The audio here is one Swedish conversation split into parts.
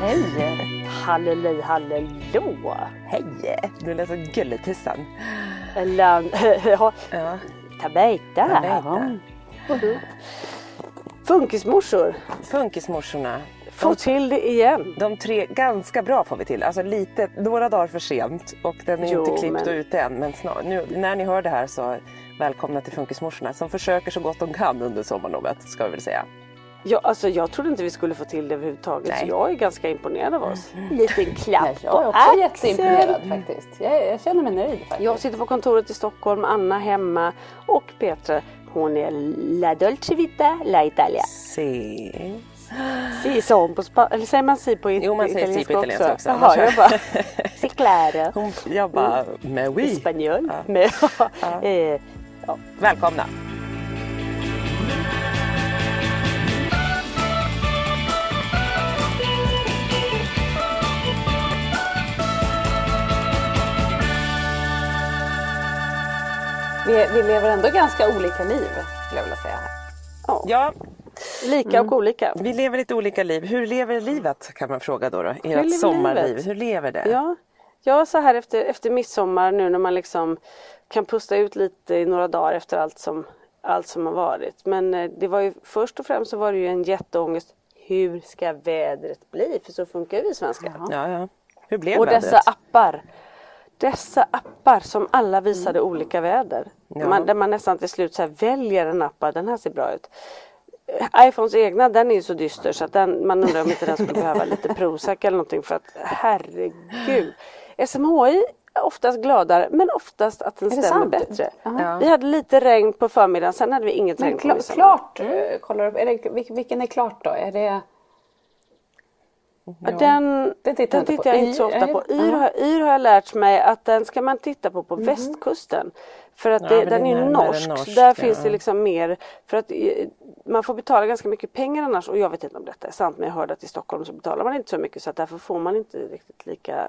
Hej! Halleli hallelå! Hej! Du lät så gullig tusan. Eller, ja. Tabeta. Funkismorsor, Funkismorsorna. få till det igen. De tre, ganska bra får vi till. Alltså lite, några dagar för sent och den är Jo, inte klippt men- ute än. Men snart, nu, när ni hör det här så välkomna till Funkismorsorna som försöker så gott de kan under sommarlovet ska vi väl säga. Ja, alltså, jag trodde inte vi skulle få till det överhuvudtaget Nej. så jag är ganska imponerad av oss. Liten klapp Nej, jag är också axeln. jätteimponerad faktiskt. Jag, jag känner mig nöjd faktiskt. Jag sitter på kontoret i Stockholm, Anna hemma och Petra hon är La Dolce Vita, La Italia. Se. Si son på spa- eller säger man si på it- Jo, man säger si på italienska också. Jaha, jag bara, si claro. Hon, jag bara, med oui. Spanjol. Men, eh, Välkomna. Vi, vi lever ändå ganska olika liv skulle jag vilja säga. Ja, lika och olika. vi lever lite olika liv. Hur lever livet kan man fråga då? då? Ert sommarliv. livet? Hur lever det? Ja, ja så här efter, efter midsommar nu när man liksom kan pusta ut lite i några dagar efter allt som, allt som har varit. Men eh, det var ju först och främst så var det ju en jätteångest. Hur ska vädret bli? För så funkar ju vi svenskar. Ja, ja. Hur blev Och vädret? dessa appar. Dessa appar som alla visade olika väder. Ja. Man, där man nästan till slut så här väljer en app, den här ser bra ut. Eh, iPhones egna den är ju så dyster så att den, man undrar om inte den skulle behöva lite Prozac eller någonting för att herregud. SMHI är oftast gladare men oftast att den stämmer sant? bättre. Ja. Vi hade lite regn på förmiddagen sen hade vi inget Men regn på kla- midsommar. klart, eh, kollar upp, är det, vilken, vilken är klart då? Är det, Ja, Den, Den tittar den jag inte tittar jag inte så ofta på. ja. Yr har, Yr har jag lärt mig att den ska man titta på på västkusten. För att Ja, det, men den är är norsk. norskt, Där ja. finns det liksom mer. För att eh, man får betala ganska mycket pengar annars. Och jag vet inte om detta är sant men jag hörde att i Stockholm så betalar man inte så mycket så att därför får man inte riktigt lika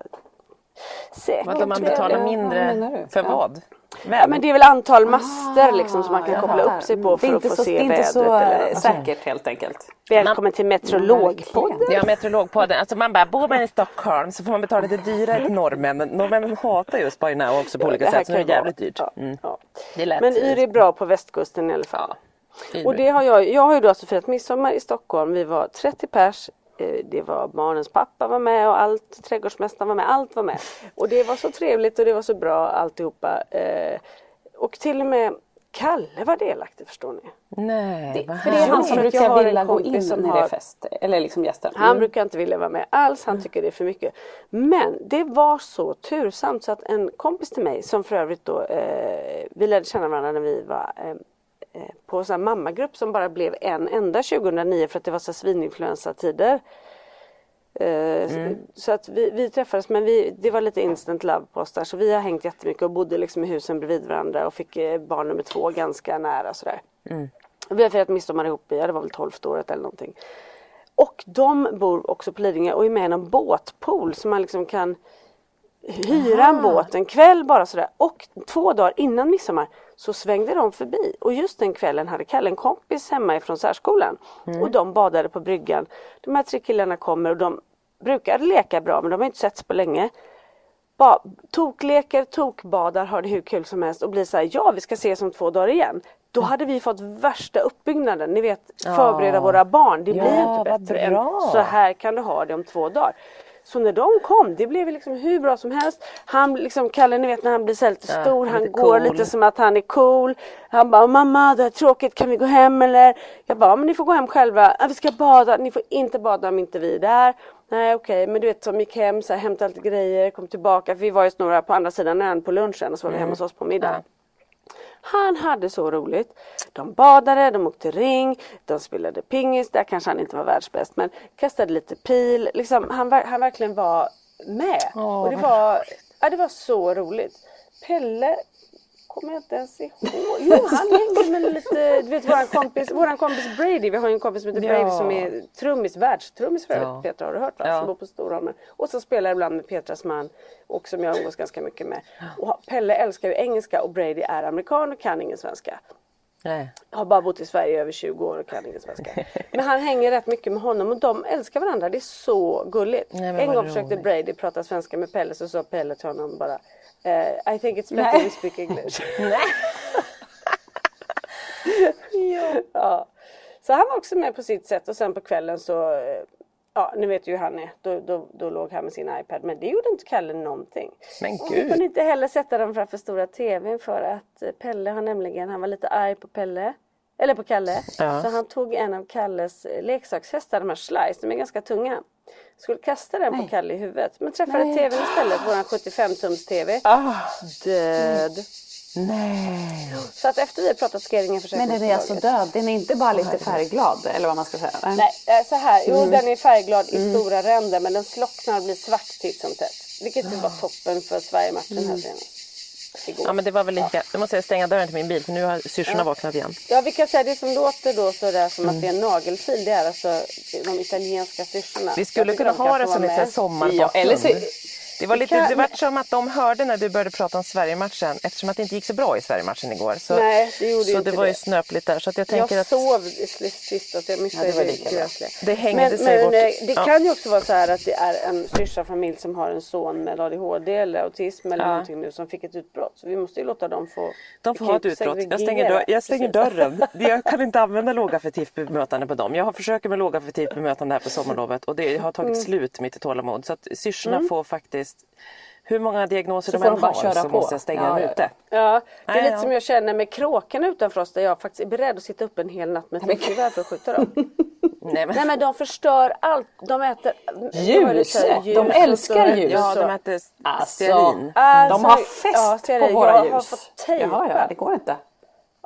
säkert. Vadå, man betalar ja, vad mindre du? för Ja. vad? Ja, men det är väl antal master liksom som man kan koppla upp sig på för att få så, se det är inte vädret. så eller eh, något. säkert helt enkelt. Välkommen till Meteorologpodden. Ja, Meteorologpodden. Alltså man bara, bor man i Stockholm så får man betala lite dyrare än norrmännen. Norrmännen hatar just Buy Now också på olika Det här sätt. Så det är jävligt dyrt. Ja, Mm. ja. Det är lätt. Men Yr är bra på västkusten i alla fall. Yr Och det har jag, jag har ju då alltså firat midsommar i Stockholm. Vi var 30 pers. Eh, Det var barnens pappa var med och allt, trädgårdsmästaren var med, allt var med. Och det var så trevligt och det var så bra alltihopa. Eh, Och till och med Kalle var delaktig förstår ni. Nej, vad För det är han som brukar vilja gå in som när det är fest. Eller liksom gäster. Han brukar inte vilja vara med alls, han tycker det är för mycket. Men det var så tursamt så att en kompis till mig som för övrigt då, eh, vi lärde känna varandra när vi var eh, på en sån här mammagrupp som bara blev en enda 2009 för att det var så svininfluensatider. Eh, Så att vi, vi träffades men vi, det var lite instant love på oss där så vi har hängt jättemycket och bodde liksom i husen bredvid varandra och fick eh, barn nummer två ganska nära sådär. Och Vi har firat midsommar ihop ja, det var väl 12 året eller någonting. Och de bor också på Lidingö och är med i en båtpool så man liksom kan hyra en båt en kväll bara sådär. Och två dagar innan midsommar så svängde de förbi. Och just den kvällen hade Kalle en kompis hemma ifrån särskolan. Och de badade på bryggan. De här tre killarna kommer och de brukar leka bra men de har inte setts på länge. Ba, tokleker, tokbadar, har det hur kul som helst och blir så här, ja vi ska ses om två dagar igen. Då hade vi fått värsta uppbyggnaden, ni vet förbereda våra barn. Det blir Ja, inte bättre än så här kan du ha det om två dagar. Så när de kom, det blev liksom hur bra som helst. Han liksom, Kalle ni vet när han blir så lite Ja, stor, han lite går cool. lite som att han är cool. Han bara, mamma det är tråkigt, kan vi gå hem eller? Jag bara, men ni får gå hem själva. Ja, vi ska bada, ni får inte bada om inte vi är där. Nej okej, men du vet som gick hem, så här, hämtade lite grejer, kom tillbaka. För vi var ju några på andra sidan ön på lunchen och så var vi hemma hos oss på middag. Han hade så roligt. De badade, de åkte ring, de spelade pingis, där kanske han inte var världsbäst men kastade lite pil. Liksom, han, han verkligen var med. och det var, ja, det var så roligt. Pelle kommer jag inte ens ihåg. Jo, han hängde med lite, du vet våran kompis, våran kompis Brady, vi har ju en kompis som heter Ja. Brady som är trummis, världstrummis för övrigt. Ja. Petra har du hört va? Ja. Som bor på Storholmen. Och så spelar jag ibland med Petras man och som jag umgås ganska mycket med. Och Pelle älskar ju engelska och Brady är amerikan och kan ingen svenska. Nej. Har bara bott i Sverige i över 20 år och kan ingen svenska. Men han hänger rätt mycket med honom och de älskar varandra. Det är så gulligt. Nej, en gång försökte roligt. Brady prata svenska med Pelle så sa Pelle till honom bara eh, I think it's better we speak English. ja. Så han var också med på sitt sätt och sen på kvällen så eh, Ja, ni vet ju hur han är. Då, då, då låg han med sin iPad. Men det gjorde inte Kalle någonting. Men Och vi gud. kunde inte heller sätta dem framför stora TVn för att eh, Pelle har nämligen, han var lite arg på Pelle. Eller på Kalle. Ja. Så han tog en av Kalles leksakshästar, de här slice, de är ganska tunga. Skulle kasta den på Kalle i huvudet. Men träffade TVn istället, våran 75 tums TV. Ah, Död. nej. Så att efter vi har pratat ska jag ringa Men den är alltså död. Den är inte bara lite färgglad eller vad man ska säga. Nej, eh, så här. Jo, den är färgglad i stora ränder men den slocknar och blir svart titt som tätt. Vilket ju var toppen för Sverige-matchen här senast. Igår. Ja men det var väl lika. Då måste jag stänga dörren till min bil för nu har syrsorna vaknat igen. Ja, vi kan säga det som låter då så där som att det är en nagelfil. Det är alltså de italienska syrsorna. Vi skulle kunna de ha det som med. sommarbakgrund. Ja, eller så- Det var lite, det var som att de hörde när du började prata om Sverigematchen eftersom att det inte gick så bra i Sverigematchen igår. Så, Nej, det gjorde så inte det var ju det. snöpligt där. Så att jag tänker Jag att sov sista så jag missade Ja, det var det, lika. Det hängde men, sig men bort. eh, det Ja. kan ju också vara så här att det är en syrsafamilj som har en son med ADHD eller autism eller Ja. någonting nu som fick ett utbrott. Så vi måste ju låta dem få de får ha ett utbrott. Jag stänger, dörr, jag stänger dörren. Jag kan inte använda lågaffektivt bemötande på dem. Jag har försöker med lågaffektivt bemötande här på sommarlovet och det har tagit Mm. slut mitt tålamod. Så att syrsorna får faktiskt hur många diagnoser Så de än de bara har köra så på. måste jag stänga Ja, dem ute. Ja, det är Nej, lite ja. som jag känner med kråkorna utanför oss där jag faktiskt är beredd att sitta upp en hel natt med ett luftgevär för att skjuta dem. Nej, men, Nej men de förstör allt. De äter Ljus. De älskar ljus. ja, de äter Alltså, stearin. Alltså, De har fest ja, på våra jag ljus. har fått tejpa. Jaha, ja, det går inte.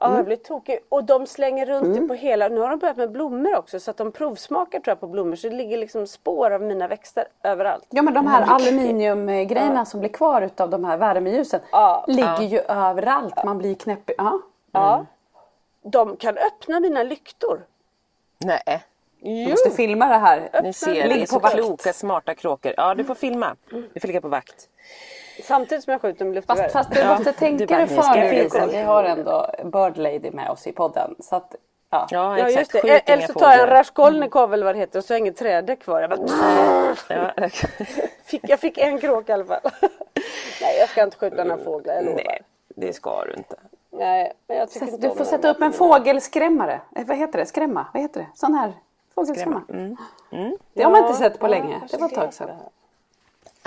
Ja, jag blir tokig. Och de slänger runt det på hela, nu har de börjat med blommor också så att de provsmakar tror jag på blommor så det ligger liksom spår av mina växter överallt. Ja men de här aluminiumgrejerna som blir kvar utav de här värmeljusen Ja. ligger ju överallt. Man blir knäpp. Ja. Ja. De kan öppna mina lyktor. Nej, Du måste filma det här. ni ser. Det är på så vakt. kloka, smarta kråkor. Ja, du får filma. Du får ligga på vakt. Samtidigt som jag skjuter med luftgevär. Fast, fast du måste tänka dig för nu. Lisa. Vi har ändå Bird Lady med oss i podden. Så att, ja. Ja, Ja just det. Skjut Eller så tar jag en. Raskolnikov eller vad det heter och så har jag inget träde kvar. Jag, bara, Ja. fick, jag fick en kråka i alla fall. Nej jag ska inte skjuta några fåglar, jag lovar. Nej, det ska du inte. Nej, men jag tycker inte Du får sätta upp en fågelskrämmare. Eh, vad heter det? Skrämma? Vad heter det? Sån här fågelskrämma. Det har man inte sett på länge. Det var ett tag sedan.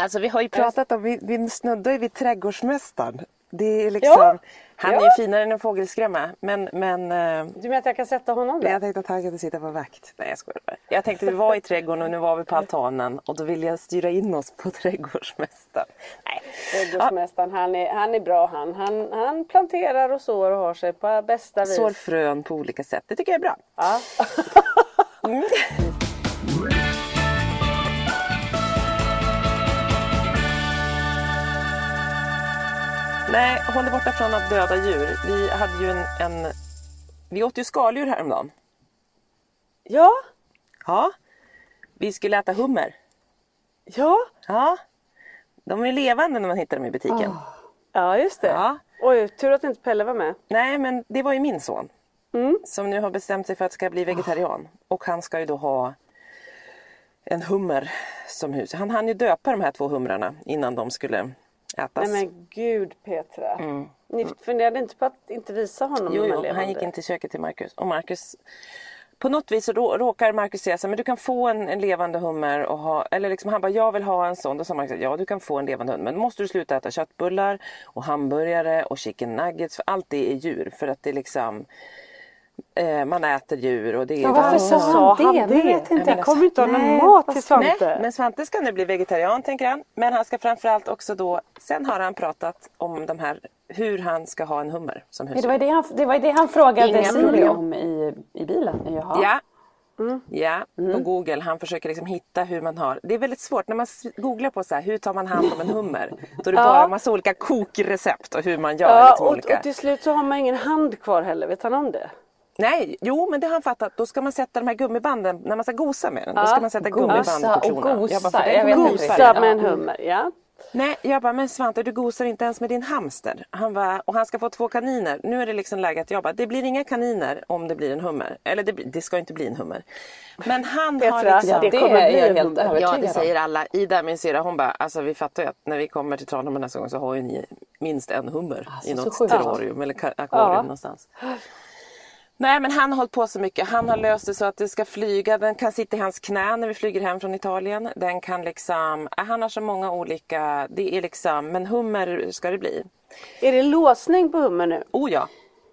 Alltså vi har ju pratat om, vi, vi snuddar ju vid trädgårdsmästaren. Det är liksom, Ja. Han Ja. är ju finare än en fågelskrämma. Men, men eh, Du menar att jag kan sätta honom där? jag tänkte att han kunde sitta på vakt. Nej jag skojar bara. Jag tänkte vi var i trädgården och nu var vi på altanen och då ville jag styra in oss på trädgårdsmästaren. Nej. Trädgårdsmästaren, han, är, han är bra han. han. Han planterar och sår och har sig på bästa vis. Sår frön på olika sätt. Det tycker jag är bra. Ja. Nej, håll dig borta från att döda djur. Vi hade ju en, en... Vi åt ju skaldjur häromdagen. ja, Ja. Vi skulle äta hummer. ja, Ja. De är levande när man hittar dem i butiken. ja just det. Ja. Oj, tur att inte Pelle var med. Nej, men det var ju min son. Mm. Som nu har bestämt sig för att ska bli vegetarian. Och han ska ju då ha en hummer som hus. Han hann ju döpa de här två humrarna innan de skulle ätas. Nej men gud Petra. Ni funderade inte på att inte visa honom Mm. Jo, jo, han gick in till köket till Marcus. Och Marcus på något vis så rå- råkar Marcus säga så här, men du kan få en, en levande hummer och ha, eller liksom han bara, jag vill ha en sån. Då sa Marcus, ja du kan få en levande hummer, men då måste du sluta äta köttbullar och hamburgare och chicken nuggets, för allt det är djur. För att det liksom, eh, man äter djur och det är... Ja, varför sa Sa han det? han Det det? vet inte Jag jag. kommer inte ha någon mat till. Svante. Nej, men Svante ska nu bli vegetarian tänker han. Men han ska framförallt också då, sen har han pratat om de här, hur han ska ha en hummer som Ja, husdjur. det, var det, han, det var det han frågade problem. om i, i bilen. Jaha. Ja. Ja, på Google. Han försöker liksom hitta hur man har. Det är väldigt svårt när man googlar på så här, hur tar man hand om en hummer. Då är det bara en massa olika kokrecept och hur man gör. Ja, liksom och, olika. och till slut så har man ingen hand kvar heller, vet han om det? Nej, jo men det har han fattat. Då ska man sätta de här gummibanden, när man ska gosa med den. Då ska man sätta gummiband Gosa på och klorna. gosa, bara, för den jag vet gosa. med en Ja. hummer, ja. Nej, jag bara, men Svante du gosar inte ens med din hamster. Han bara, och han ska få två kaniner. Nu är det liksom läge att jag bara, det blir inga kaniner om det blir en hummer. Eller det, det ska inte bli en hummer. Men han har Petra, liksom... Ja, Det det, kommer bli jag en helt hummer. Ja, det säger alla. Ida, min syrra, hon bara, alltså vi fattar ju att när vi kommer till Tranholm nästa gång så har ju ni minst en hummer Alltså, i något terrarium eller akvarium Ja. någonstans. Nej men han har hållit på så mycket. Han har löst det så att det ska flyga. Den kan sitta i hans knä när vi flyger hem från Italien. Den kan liksom, äh, han har så många olika, det är liksom, men hummer ska det bli. Är det låsning på hummer nu? Oh ja.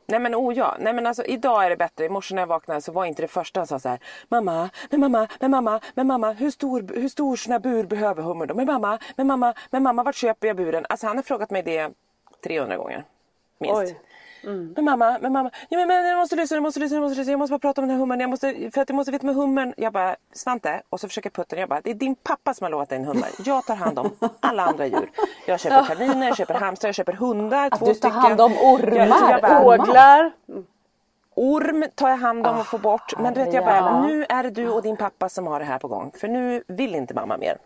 Nej men oh ja. Nej men alltså idag är det bättre. I morse när jag vaknade så var inte det första han sa så här. Mamma, men mamma, men mamma, men mamma, hur stor, hur stor sån bur behöver hummer då? Men mamma, men mamma, men mamma, vart köper jag buren? Alltså han har frågat mig det 300 gånger. Minst. Oj. Men mamma, men mamma, ja, men, men jag måste lyssna, jag måste lyssna, jag måste lyssna, jag måste bara prata om den här hummern, jag måste, för att jag måste veta med hummern. Jag bara, Svante, och så försöker den, jag bara, det är din pappa som har lovat dig en hummer. Jag tar hand om alla andra djur. Jag köper kaniner, jag köper hamstrar, jag köper hundar, Att två du tar stycken. hand om ormar. Fåglar? Orm tar jag hand om och får bort. Men du vet, jag bara, ja. nu är det du och din pappa som har det här på gång. För nu vill inte mamma mer.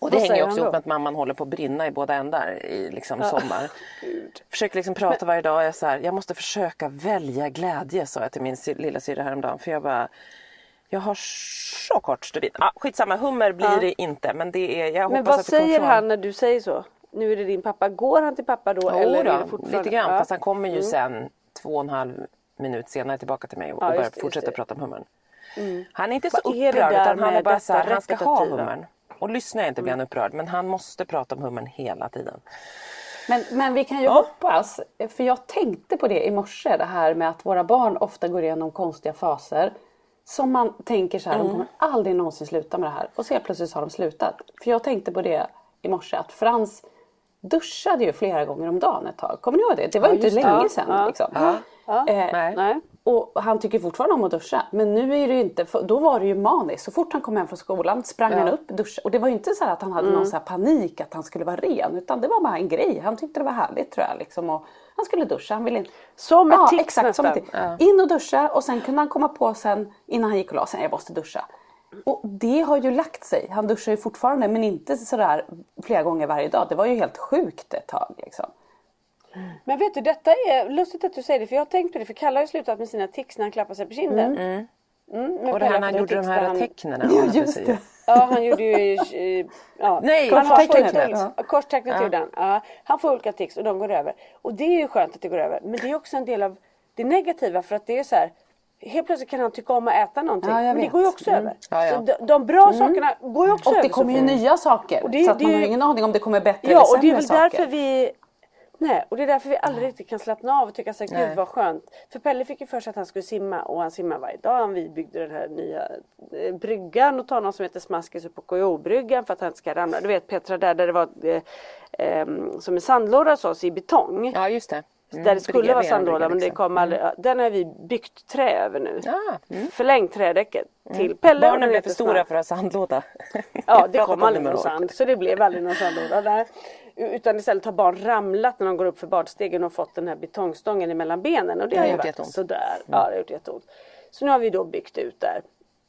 Och det Vad hänger också ihop med att mamman håller på att brinna i båda ändar i liksom sommar. Försöker liksom prata varje dag. Jag, så här, jag måste försöka välja glädje sa jag till min lilla syrra häromdagen. För jag bara, jag har så kort stubin. Ah, skitsamma, hummer blir det inte. Men det är, jag Men vad att det kommer säger han när du säger så? Nu är det din pappa. Går han till pappa då? Jo eller då, är det fortfarande... lite grann. Ja. Fast han kommer ju sen två och en halv minut senare tillbaka till mig och, Ja, och börjar fortsätta prata om hummern. Han är inte så Vad upprörd utan han är bara så här, han ska ha hummern. Och lyssnar jag inte blir han upprörd men han måste prata om hummern hela tiden. Men, men vi kan ju hoppas, för jag tänkte på det i morse, det här med att våra barn ofta går igenom konstiga faser. Som man tänker så här, de kommer aldrig någonsin sluta med det här. Och så helt plötsligt har de slutat. För jag tänkte på det i morse, att Frans duschade ju flera gånger om dagen ett tag. Kommer ni ihåg det? Det var ju inte länge Ja, sedan. ja, liksom. Ja. Eh, Nej. Och han tycker fortfarande om att duscha. Men nu är det ju inte, då var det ju maniskt. Så fort han kom hem från skolan sprang han upp, duschade. Och det var ju inte så här att han hade Mm. någon så panik att han skulle vara ren. Utan det var bara en grej. Han tyckte det var härligt tror jag. Liksom. Och han skulle duscha. Han ville inte... Som ett ja, tics exakt, som ett nästan. tics. In och duscha och sen kunde han komma på sen innan han gick och la sig. Jag måste duscha. Och det har ju lagt sig. Han duschar ju fortfarande men inte sådär flera gånger varje dag. Det var ju helt sjukt ett tag. Liksom. Men vet du, detta är lustigt att du säger det. För jag har tänkt på det. För Kalle har ju slutat med sina tics när han klappar sig på kinden. Mm. men Och det här när han gjorde de här han- tecknen. Ja, just det. Ja, han gjorde ju... eh, Ja, Nej, han har korstecknet. tics. Ja. Korstecknet gjorde han. Ja, han får olika tics och de går över. Och det är ju skönt att det går över. Men det är också en del av det negativa för att det är så här. Helt plötsligt kan han tycka om att äta någonting. Ja, men det går ju också Mm. över. Ja, ja. Så de, de bra sakerna går ju också Och över. det kommer ju nya saker. Och det- så att det man är har ju- ingen aning om det kommer bättre Ja, eller och det är sämre väl saker. därför vi Nej, och det är därför vi aldrig riktigt kan slappna av och tycka så här, gud vad skönt. För Pelle fick ju för sig att han skulle simma och han simmar varje dag. Vi byggde den här nya eh, bryggan och tar någon som heter Smaskis upp på KO-bryggan för att han inte ska ramla. Du vet Petra där, där det var eh, eh, som en sandlåda hos oss i betong. Ja, just det. Mm, där det skulle vara sandlåda men det liksom. kom aldrig. Den har vi byggt trä över nu. Ah, mm. Förlängt trädäcket till Pelle. Barnen blev för stora för att ha sandlåda. Ja, det kom om aldrig någon sand. Så det blev aldrig någon sandlåda där. Utan istället har barn ramlat när de går upp för badstegen och fått den här betongstången emellan benen. Och det Det har har ju varit jätteont. sådär. Ja, det har gjort jätteont. Så nu har vi då byggt ut där.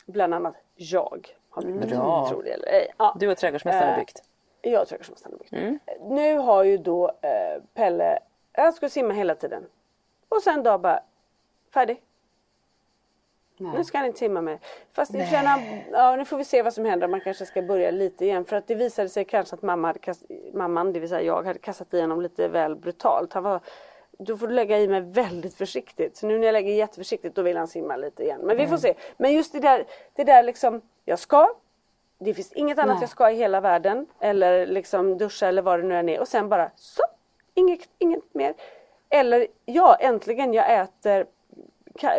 Bland annat jag har byggt ut. Tror det eller ej. Ja. Du och trädgårdsmästaren har Eh, byggt. Jag har trädgårdsmästaren byggt. Nu har ju då eh, Pelle, han ska simma hela tiden. Och sen dag bara, färdig. Nu ska han inte simma mer. Fast han, ja, nu får vi se vad som händer. Man kanske ska börja lite igen. För att det visade sig kanske att mamma hade kast, mamman, det vill säga jag, hade kastat i honom lite väl brutalt. Han var, då får du lägga i mig väldigt försiktigt. Så nu när jag lägger jätteförsiktigt då vill han simma lite igen. Men vi får se. Men just det där, det där liksom, jag ska. Det finns inget annat Nej. jag ska i hela världen. Eller liksom duscha eller vad det nu än är. Och sen bara så, inget, inget mer. Eller ja, äntligen jag äter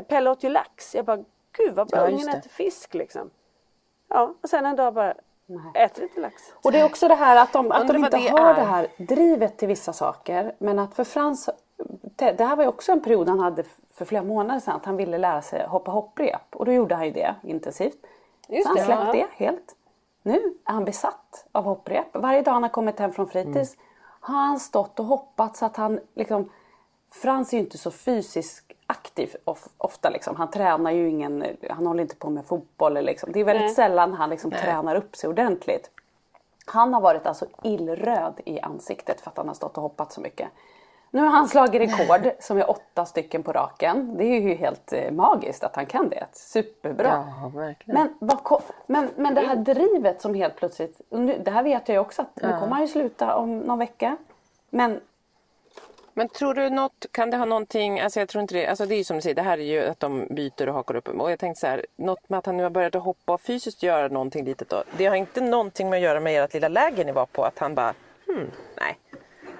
Pelle åt ju lax. Jag bara, gud vad bra, Ja, det. äter fisk liksom. Ja, och sen en dag bara, äter inte lax. Och det är också det här att de, att de inte det har är. det här drivet till vissa saker. Men att för Frans, det det här var ju också en period han hade för flera månader sedan. Att han ville lära sig hoppa hopprep. Och då gjorde han ju det intensivt. Just så han det, släppte ja. det helt. Nu är han besatt av hopprep. Varje dag han har kommit hem från fritids har han stått och hoppat så att han liksom Frans är ju inte så fysiskt aktiv of, ofta liksom. Han tränar ju ingen, han håller inte på med fotboll liksom. Det är väldigt Nej. sällan han liksom tränar upp sig ordentligt. Han har varit alltså illröd i ansiktet för att han har stått och hoppat så mycket. Nu har han slagit rekord som är åtta stycken på raken. Det är ju helt eh, magiskt att han kan det. Superbra. Ja. Men, men, men det här drivet som helt plötsligt, nu, det här vet jag ju också att nu kommer han ju sluta om någon vecka. Men Men tror du något, kan det ha någonting, alltså jag tror inte det, alltså det är ju som du säger, det här är ju att de byter och hakar upp och jag tänkte så här, något med att han nu har börjat att hoppa och fysiskt göra någonting litet då. Det har inte någonting med att göra med ert lilla läger ni var på, att han bara, hmm, nej.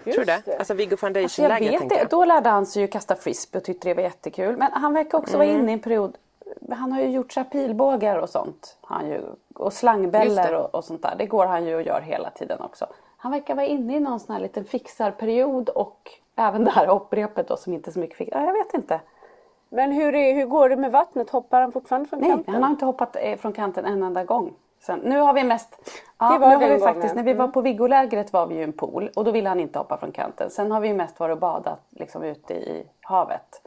tror du det? Alltså Viggo alltså Foundation-läger vet tänkte jag. Då lärde han sig ju kasta frisbee och tyckte det var jättekul. Men han verkar också Mm. vara inne i en period, han har ju gjort så här pilbågar och sånt. Han ju, och Just slangbällor och, och sånt där. Det går han ju och gör hela tiden också. Han verkar vara inne i någon sån här liten fixarperiod och även det här hopprepet då som inte så mycket fix. Ja, jag vet inte. Men hur, är, hur går det med vattnet? Hoppar han fortfarande från Nej, kanten? han har inte hoppat eh, från kanten en enda gång. Sen, nu har vi mest... Ja, Det var nu har vi gången. faktiskt, när vi var på Viggolägret var vi ju i en pool och då ville han inte hoppa från kanten. Sen har vi ju mest varit och badat liksom ute i havet.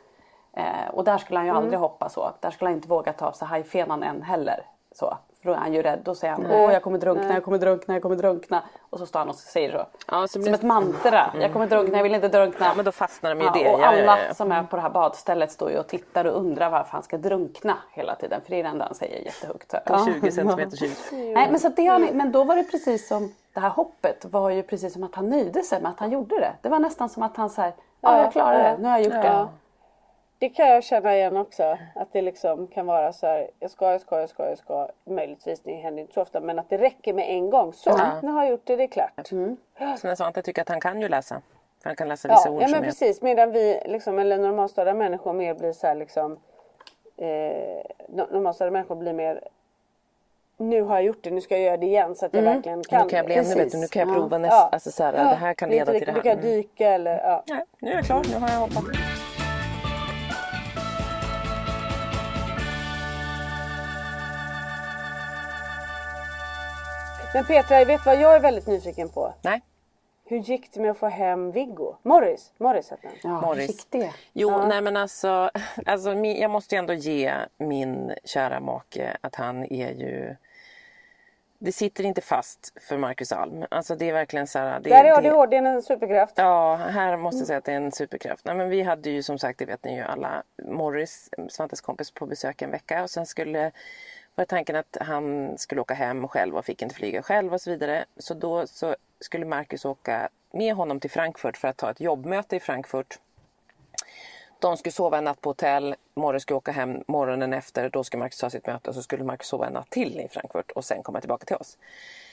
Eh, och där skulle han ju Mm. aldrig hoppa så. Där skulle han inte våga ta av sig hajfenan än heller. Så. För då är han ju rädd. Då säger han åh jag kommer drunkna, jag kommer drunkna, jag kommer drunkna. Och så står han och säger så. Ja, så Som blir- ett mantra. Jag kommer drunkna, jag vill inte drunkna. Ja, men då fastnar de ju i Ja, det. och Ja, ja, alla ja. som är på det här badstället står ju och tittar och undrar varför han ska drunkna hela tiden. För det är det enda han säger jättehögt. Så. På 20 centimeters djup. Nej, men, så det har, ni- men då var det precis som det här hoppet var ju precis som att han nöjde sig med att han gjorde det. Det var nästan som att han sa, ja jag klarade det, nu har jag gjort det. Ja. Det kan jag känna igen också. Att det liksom kan vara så här, jag ska, jag ska, jag ska, jag ska. Möjligtvis, det händer inte så ofta. Men att det räcker med en gång. Så, nu har jag gjort det, det är klart. Mm. Som jag jag tycker att han kan ju läsa. För han kan läsa vissa Ja, ord ja men precis. Medan vi, liksom, eller normalstörda människor mer blir så här liksom. Eh, no- normalstörda människor blir mer. Nu har jag gjort det, nu ska jag göra det igen så att jag verkligen kan. Nu kan jag bli ännu bättre, nu kan jag Ja. prova nästa. Ja. Alltså så här, Ja, det här kan leda till det här. Nu kan jag Mm. dyka eller ja. Nej, nu är jag klar, nu har jag hoppat. Men Petra, vet vad jag är väldigt nyfiken på? Nej. Hur gick det med att få hem Viggo? Morris? Morris hette han. Ja, Morris. gick det? Jo, nej men alltså, alltså jag måste ju ändå ge min kära make att han är ju... Det sitter inte fast för Marcus Alm. Alltså det är verkligen så här... Det, Där är det- ADHD en superkraft. Ja, här måste jag säga att det är en superkraft. Nej, men vi hade ju som sagt, det vet ni ju alla, Morris, Svantes kompis, på besök en vecka och sen skulle var tanken att han skulle åka hem själv och fick inte flyga själv och så vidare. Så då så skulle Marcus åka med honom till Frankfurt för att ta ett jobbmöte i Frankfurt. De skulle sova en natt på hotell, Morris skulle åka hem morgonen efter, då skulle Marcus ta sitt möte och så skulle Marcus sova en natt till i Frankfurt och sen komma tillbaka till oss.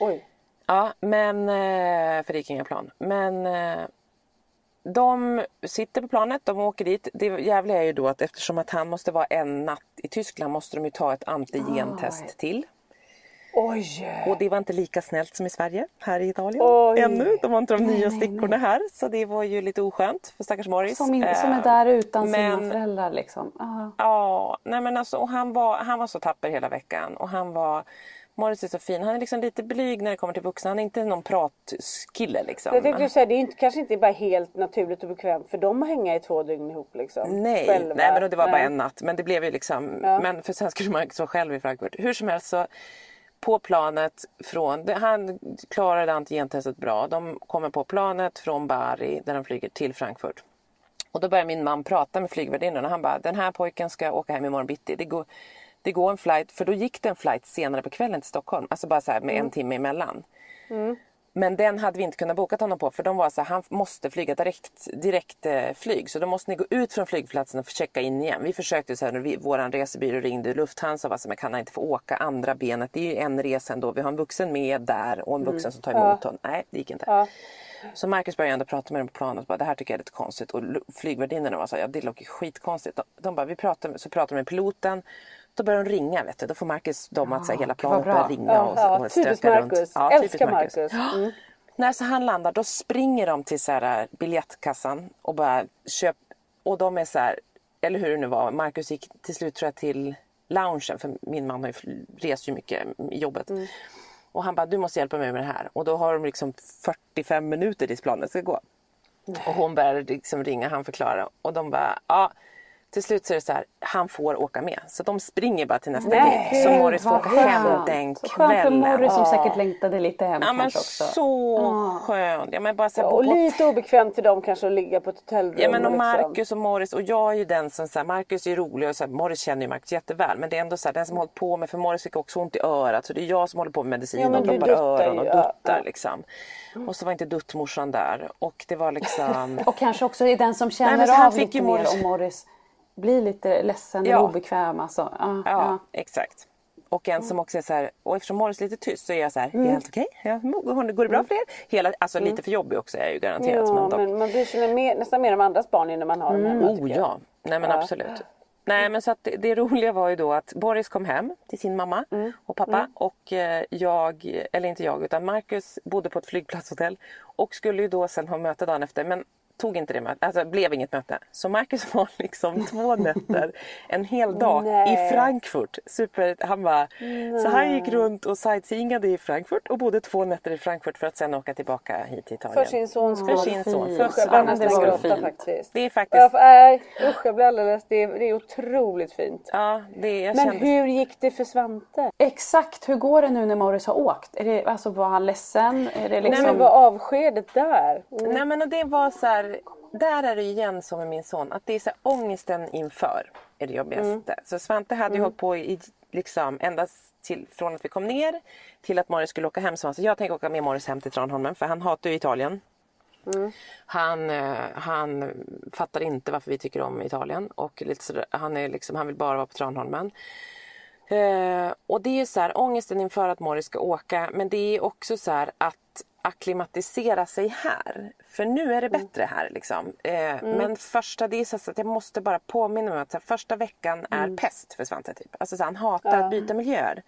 Oj. Ja, men... eh, För det gick inga plan. Men... de sitter på planet, de åker dit. Det jävliga är ju då att eftersom att han måste vara en natt i Tyskland måste de ju ta ett antigentest Oj. till. Oj! Och det var inte lika snällt som i Sverige, här i Italien. Oj. Ännu. De har inte de nya nej, nej. stickorna här. Så det var ju lite oskönt för stackars Morris. Som, in, som är Eh, där utan sina men- föräldrar liksom. Ja, nej men alltså, och han, var, han var så tapper hela veckan. Och han var... Morris är så fin. Han är liksom lite blyg när det kommer till vuxna. Han är inte någon pratkille liksom. Jag tänkte säga, det är inte, kanske inte bara helt naturligt och bekvämt för dem att hänga i två dygn ihop liksom. Nej, själva. nej men det var bara Nej. en natt. Men det blev ju liksom, Ja. men för sen skulle man vara själv i Frankfurt. Hur som helst så på planet från, han klarade antigentestet bra. De kommer på planet från Bari där de flyger till Frankfurt. Och då börjar min man prata med flygvärdinnan och han bara, den här pojken ska åka hem imorgon bitti. Det går, det går en flight, för då gick det en flight senare på kvällen till Stockholm. Alltså bara så här med en timme emellan. Men den hade vi inte kunnat boka honom på för de var så här, han måste flyga direkt, direkt eh, flyg. Så då måste ni gå ut från flygplatsen och checka in igen. Vi försökte så här, vi, våran resebyrå ringde Lufthansa och var så men kan han inte få åka andra benet? Det är ju en resa ändå. Vi har en vuxen med där och en vuxen som tar emot honom. Nej, det gick inte. Ja. Så Marcus började ändå prata med dem på planet och bara, det här tycker jag är lite konstigt. Och flygvärdinnorna var så här, ja det låter skitkonstigt. De, de bara, vi pratar, så pratar de med piloten. Då börjar de ringa vet du. Då får Marcus dem att så här, hela planet börjar ringa Ja, och, ja, och typiskt stöka runt. Marcus. Ja, Älskar typiskt Marcus. Mm. När så han landar då springer de till så här, biljettkassan och bara köp. Och de är så här, eller hur det nu var. Marcus gick till slut tror jag till loungen för min man har ju rest ju mycket i jobbet. Och han bara, du måste hjälpa mig med det här. Och då har de liksom 45 minuter tills planet ska gå. Och hon börjar liksom ringa, han förklarar. Och de bara, ja. Till slut så är det så här, han får åka med. Så de springer bara till nästa Nej, gig. Så Morris får åka hem skönt. den Så Skönt för kvällen. Morris som säkert längtade lite hem Ja men också. så skönt. Ja, men bara så här, Ja, och på lite obekvämt för dem kanske att ligga på ett hotellrum. Ja men och liksom. Marcus och Morris och jag är ju den som så här, Marcus är rolig och så här, Morris känner ju Marcus jätteväl men det är ändå så här, den som hållit på med för Morris fick också ont i örat så det är jag som håller på med medicin Ja, och droppar öron och duttar ja. liksom. Och så var inte duttmorsan där och det var liksom Och kanske också är den som Nej, men känner han av fick lite mer om Morris blir lite ledsen Ja. eller obekväm. Alltså. Ja, Ja, ja. exakt. Och en som också är så här, och eftersom Morris är lite tyst så är jag så här, Mm. är allt okej? Ja, går det bra för er? Hela, alltså lite för jobbig också är jag ju garanterat. Ja, men dock. men man bryr sig mer, nästan mer om andras barn när man har dem hemma. Oh ja, nej men Ja. absolut. Nej men så att det, det roliga var ju då att Boris kom hem till sin mamma Mm. och pappa och eh, jag, eller inte jag utan Marcus bodde på ett flygplatshotell och skulle ju då sen ha möte dagen efter men tog inte det mötet, alltså blev inget möte. Så Marcus var liksom två nätter, en hel dag Nej. i Frankfurt. Super, han bara, så han gick runt och sightseeingade i Frankfurt och bodde två nätter i Frankfurt för att sen åka tillbaka hit till Italien. För sin sons För skull. sin son. För Usch, jag börjar Ja, men det var faktiskt. Det är faktiskt, för, nej, usch jag blir alldeles, det är, det är otroligt fint. ja det jag Men kände hur gick det för Svante? Exakt, hur går det nu när Morris har åkt? Är det, alltså, var han ledsen? Är det liksom... Men vad avskedet där? Mm. Nej men och det var så här, där är det igen som med min son, att det är så här, ångesten inför är det jobbigaste. Så Svante hade ju hållit på i liksom ända till, från att vi kom ner till att Morris skulle åka hem. Så han sa, jag tänker åka med Morris hem till Tranholmen för han hatar ju Italien. Han, eh, han fattar inte varför vi tycker om Italien och lite så, han, är liksom, han vill bara vara på Tranholmen. Eh, och det är så här, ångesten inför att Morris ska åka men det är också så här att akklimatisera sig här. För nu är det bättre här liksom. Eh, Men första, det är så att jag måste bara påminna mig om att här, första veckan är pest för Svante. Typ. Alltså så han hatar att byta miljöer.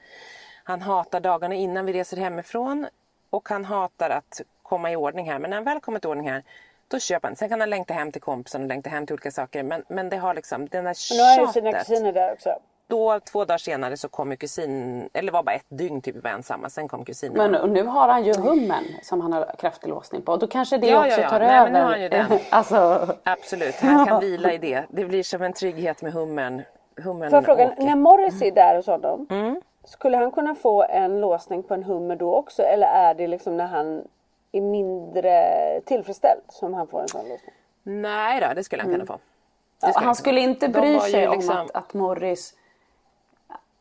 Han hatar dagarna innan vi reser hemifrån och han hatar att komma i ordning här. Men när han väl kommer i ordning här då köper han. Sen kan han längta hem till kompisen och längta hem till olika saker. Men, men det har liksom den där Nu har ju sina tjatet. kusiner där också. Då två dagar senare så kom ju kusin, eller var bara ett dygn typ vi var ensamma. Sen kom kusinen. Men och nu har han ju hummen som han har kraftig låsning på. Då kanske det Ja, också ja, ja. tar Nej, över. men nu har han ju den. alltså, Absolut, han kan vila i det. Det blir som en trygghet med hummen. hummen Får jag fråga, åker. när Morris är där hos honom. Mm. Skulle han kunna få en låsning på en hummer då också? Eller är det liksom när han är mindre tillfredsställd som han får en sån låsning? Nej då, det skulle han kunna få. Han skulle inte bry sig liksom- om att, att Morris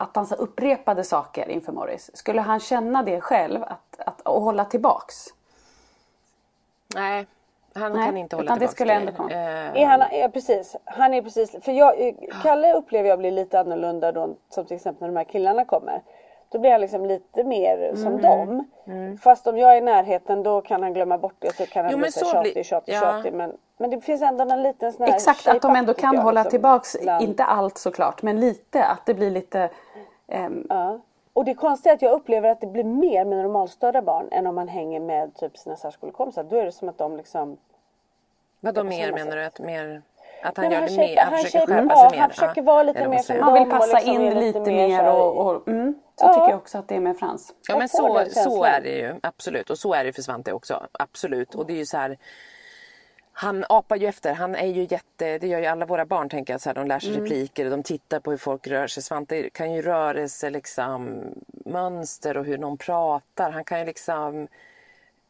att han så upprepade saker inför Morris. Skulle han känna det själv att, att, och hålla tillbaks? Nej, han Nej, kan inte hålla utan det tillbaka skulle ändå komma. Eh, Är han, ja, precis. Han är precis, för jag, Kalle upplever jag blir lite annorlunda då, som till exempel när de här killarna kommer. Då blir han liksom lite mer Mm. som dem. Fast om jag är i närheten då kan han glömma bort det så kan han Jo, bli så tjatig, blir- tjatig, ja. tjatig. Men, men det finns ändå en liten sån här Exakt, att de ändå kan jag, hålla liksom, tillbaks, ibland. inte allt såklart, men lite. Att det blir lite... ehm, Ja. Och det konstiga är att jag upplever att det blir mer med normalstörda barn än om man hänger med typ sina särskolekompisar. Då är det som att de liksom Vadå mer menar du? Att mer, att han Nej, gör men det han mer? Han han försöker skärpa sig han mer? försöker vara lite mer som man vill och passa liksom in lite mer och... och mm, så Ja. tycker jag också att det är med Frans. Ja Jag men så, så är det ju absolut och så är det för Svante också. Absolut och det är ju så här han apar ju efter, han är ju jätte, det gör ju alla våra barn tänker jag, så här, de lär sig repliker och de tittar på hur folk rör sig. Svante kan ju rörelse liksom mönster och hur någon pratar. Han kan ju liksom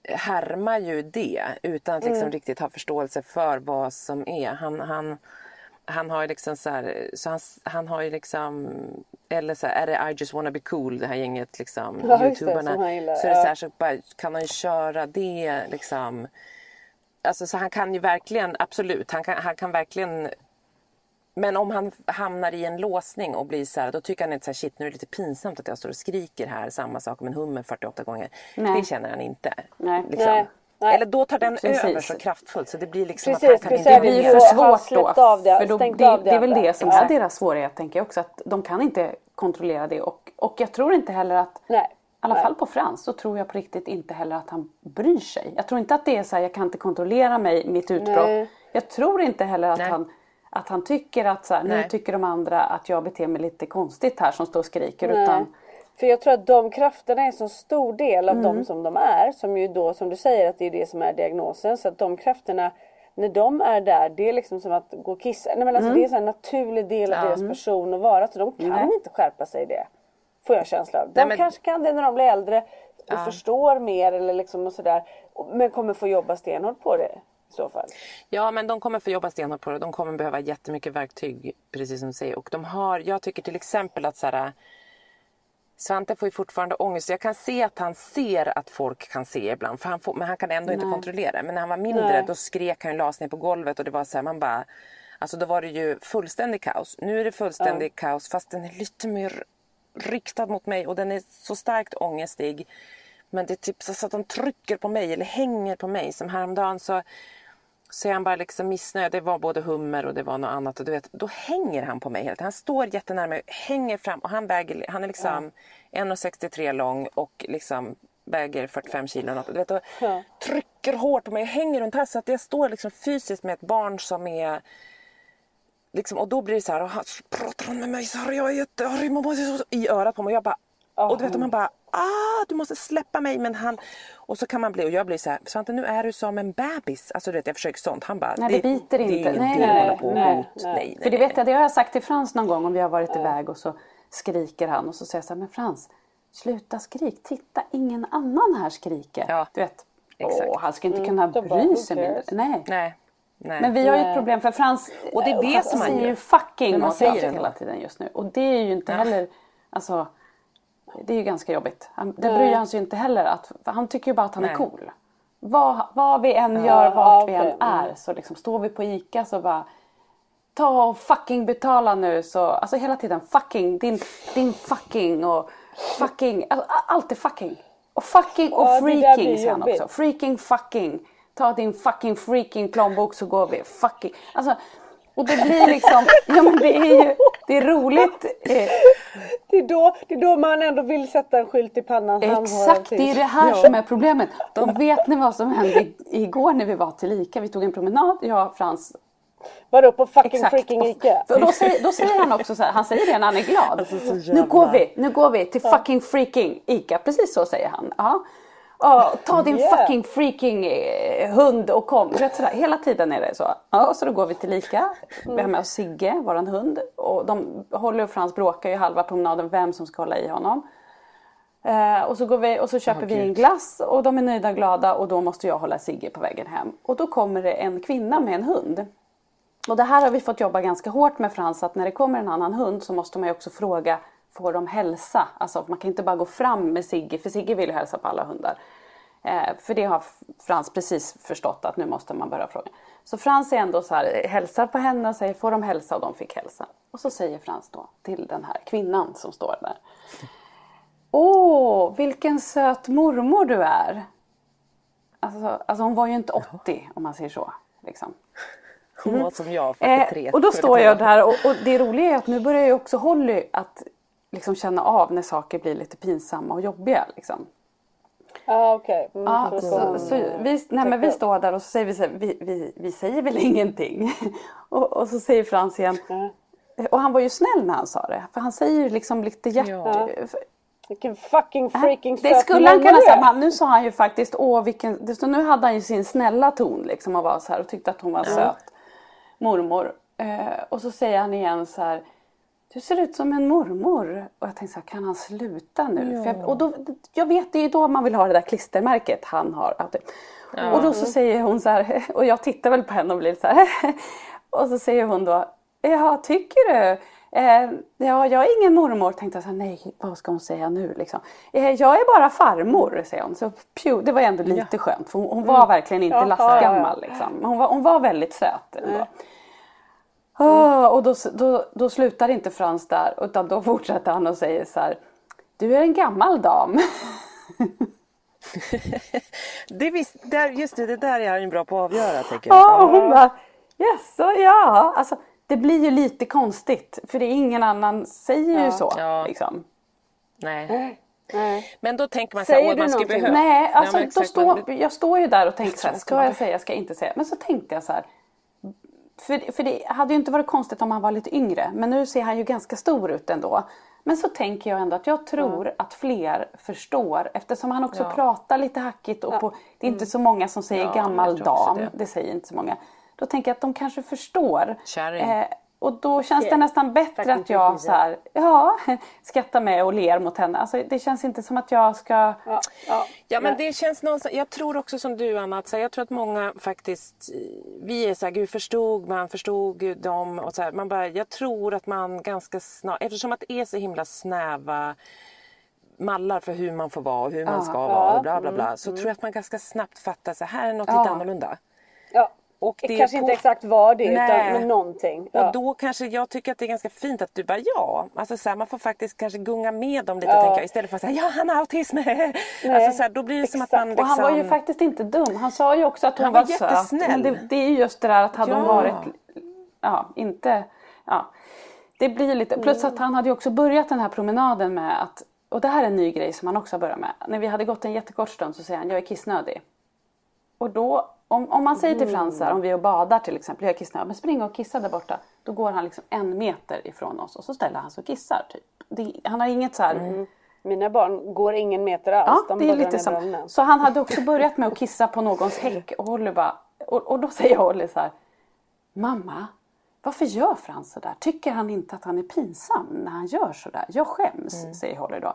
härma ju det utan att liksom riktigt ha förståelse för vad som är. Han, han, han har ju liksom så här, så han, han har ju liksom eller så här, är det I just wanna be cool det här gänget liksom Ja, just det, gillar, så är det så här, så bara, kan han ju köra det liksom Alltså så han kan ju verkligen, absolut, han kan, han kan verkligen men om han hamnar i en låsning och blir så här, då tycker han inte så här, shit nu är det lite pinsamt att jag står och skriker här samma sak om en hummer 48 gånger. Nej. Det känner han inte. Nej. Liksom. Nej, nej. Eller då tar den Precis. över så kraftfullt så det blir liksom Precis, att han kan precis. inte Det blir för svårt då. av det, för då det, det det är väl det som är deras svårighet tänker jag också. Att de kan inte kontrollera det. Och, och jag tror inte heller att, Nej. i alla fall på Frans, så tror jag på riktigt inte heller att han bryr sig. Jag tror inte att det är så här, jag kan inte kontrollera mig, mitt utbrott. Nej. Jag tror inte heller att Nej. han att han tycker att så här, nu tycker de andra att jag beter mig lite konstigt här som står och skriker. Nej. Utan, För jag tror att de krafterna är en så stor del av Mm. dem som de är. Som ju då som du säger att det är det som är diagnosen. Så att de krafterna när de är där det är liksom som att gå och kissa. Nej, men alltså, Mm. Det är en naturlig del av deras person att vara. Så de kan inte skärpa sig i det. Får jag känsla av. De Nej, men- kanske kan det när de blir äldre och förstår mer eller liksom och sådär. Men kommer få jobba stenhårt på det i så fall. Ja, men de kommer få jobba stenhårt på det. De kommer behöva jättemycket verktyg, precis som du säger. Och de har, jag tycker till exempel att så här, Svante får ju fortfarande ångest. Jag kan se att han ser att folk kan se ibland. För han får, men han kan ändå inte kontrollera det. Men när han var mindre Nej. då skrek han las ner på golvet och det var så här, man bara... Alltså då var det ju fullständig kaos. Nu är det fullständig kaos fast den är lite mer riktad mot mig och den är så starkt ångestig. Men det är typ så att de trycker på mig eller hänger på mig. Som häromdagen så så är han bara liksom missnöjd. Det var både hummer och det var något annat. Och du vet, då hänger han på mig tiden. Han står jättenära mig, hänger fram och han väger, han är liksom 1,63 lång och liksom väger 45 kilo. Något, du vet, och Ja. Trycker hårt på mig, hänger runt här så att jag står liksom fysiskt med ett barn som är Liksom, och då blir det så här, och han, pratar med mig så här, jag så, i örat på mig. Och jag bara, och du vet, man bara, ah, du måste släppa mig. Men han, och så kan man bli, och jag blir så här, Svante nu är du som en bebis. Alltså du vet, jag försöker sånt. Han bara, Nej, det biter Det är inte. Nej, idé att nej, hålla på nej, hot. nej. Nej, nej, För det nej. vet jag, det har jag sagt till Frans någon gång om vi har varit iväg och så skriker han och så säger jag så här, men Frans, sluta skrik, titta ingen annan här skriker. Ja, Du vet, exakt. åh, han ska inte kunna då bara, bry sig mindre. Nej. Nej, nej. Men vi har ju Nej. ett problem för Frans Och det eh, vet man säger ju. fucking man säger det hela tiden just nu. Och det är ju inte heller, alltså det är ju ganska jobbigt. Han, det bryr han sig ju inte heller att, han tycker ju bara att han är Nej. cool. Vad, vad vi än gör, vart vi än är, så liksom står vi på ICA så bara Ta och fucking betala nu så, alltså hela tiden fucking, din, din fucking och fucking, all- allt är fucking. Och fucking och Ja, freaking säger han också. Freaking fucking. Ta din fucking freaking plånbok så går vi. Fucking. Alltså, och det blir liksom, ja men det är ju, det är roligt. Det är, då, det är då man ändå vill sätta en skylt i pannan. Exakt, det är det här som är problemet. Och vet ni vad som hände igår när vi var till ICA? Vi tog en promenad, jag och Frans. Vadå på fucking Exakt. freaking Ica? För då, säger, då säger han också så här, han säger det när han är glad. Alltså, nu går vi, nu går vi till fucking freaking ICA. Precis så säger han. Ja. Ja, ta din Yeah. fucking freaking eh, hund och kom. Vet, sådär. Hela tiden är det så. Ja, så då går vi till ICA. Vi har med oss Sigge, våran hund. Och de håller och Frans bråkar ju halva promenaden vem som ska hålla i honom. Eh, och så går vi och så köper vi en glass och de är nöjda och glada och då måste jag hålla Sigge på vägen hem. Och då kommer det en kvinna med en hund. Och det här har vi fått jobba ganska hårt med Frans att när det kommer en annan hund så måste man ju också fråga Får de hälsa? Alltså man kan inte bara gå fram med Sigge för Sigge vill ju hälsa på alla hundar. Eh, för det har Frans precis förstått att nu måste man börja fråga. Så Frans är ändå så här, hälsar på henne och säger får de hälsa och de fick hälsa. Och så säger Frans då till den här kvinnan som står där. Åh, vilken söt mormor du är. Alltså, alltså hon var ju inte 80 om man säger så. Liksom. Hon var som jag, 43. Eh, och då står jag där och, och det roliga är att nu börjar ju också Holly att liksom känna av när saker blir lite pinsamma och jobbiga. Liksom. Ja okej. Okay. Mm, ja, så, så, vi, nej, men vi står där och så säger vi så här, vi, vi, vi säger väl ingenting. och, och så säger Frans igen. Mm. Och han var ju snäll när han sa det. För han säger liksom lite hjärt... Ja. Vilken fucking freaking Det skulle han kunna säga. Nu sa han ju faktiskt, åh vilken... Så nu hade han ju sin snälla ton liksom och var så här och tyckte att hon var ja. söt. Mormor. Eh, och så säger han igen så här. Du ser ut som en mormor. Och jag tänkte så här, kan han sluta nu? Ja. Jag, och då, jag vet, det är då man vill ha det där klistermärket han har. Ja. Och då så säger hon så här, och jag tittar väl på henne och blir så här. och så säger hon då, ja tycker du? Eh, ja, jag är ingen mormor, tänkte jag så här, nej vad ska hon säga nu liksom. Eh, jag är bara farmor, säger hon. Så pew, det var ändå lite ja. skönt för hon, hon var mm. verkligen inte ja, lastgammal. Liksom. Hon, var, hon var väldigt söt. Mm. Oh, och då, då, då slutar inte Frans där utan då fortsätter han och säger så här. Du är en gammal dam. det visst, där, just det, det där är han bra på att avgöra tycker jag. Ja, och hon bara yes, ja. Alltså, det blir ju lite konstigt för det är ingen annan säger ja. ju så. Ja. Liksom. Nej. Nej. Men då tänker man så här, man ska behöva... Nej, alltså, ja, då stå, jag står ju där och tänker så här, ska jag säga, ska jag inte säga? Men så tänkte jag så här, för, för det hade ju inte varit konstigt om han var lite yngre, men nu ser han ju ganska stor ut ändå. Men så tänker jag ändå att jag tror mm. att fler förstår eftersom han också ja. pratar lite hackigt och på, det är inte mm. så många som säger gammal dam, det. det. säger inte så många. Då tänker jag att de kanske förstår. Eh, och då känns det nästan bättre att jag så här, ja, skrattar med och ler mot henne. Alltså, det känns inte som att jag ska... Ja, ja. ja men det känns någonstans, jag tror också som du Anna, att så här, jag tror att många faktiskt, vi är så här, gud förstod man, förstod dem och så här, man bara, jag tror att man ganska snart, eftersom att det är så himla snäva mallar för hur man får vara och hur man ska vara och bla bla bla, mm, så mm. tror jag att man ganska snabbt fattar så här är något lite annorlunda. Ja. Och det kanske på... inte exakt var det Nej. utan men någonting. Ja. Och då kanske jag tycker att det är ganska fint att du bara ja. Alltså så här, man får faktiskt kanske gunga med dem lite ja. tänker jag, istället för att säga ja han har autism. alltså så här, då blir det exakt. som att man liksom... Och han var ju liksom- faktiskt inte dum. Han sa ju också att hon han var, var söt. Men det, det är just det där att hade ja. hon varit ja, inte ja. Det blir lite, plus att han hade ju också börjat den här promenaden med att och det här är en ny grej som han också börjar med. När vi hade gått en jättekort stund så säger han jag är kissnödig. Och då om, om man säger till Frans här, om vi och badar till exempel, jag kissar, men spring och kissa där borta. Då går han liksom en meter ifrån oss och så ställer han sig och kissar. Typ. Det, han har inget så här... Mm. Mina barn går ingen meter alls. Ja, de det är lite som. Så han hade också börjat med att kissa på någons häck och Holly bara, och, och då säger Holly så här, Mamma, varför gör Frans sådär? Tycker han inte att han är pinsam när han gör sådär? Jag skäms, mm. säger Holly då.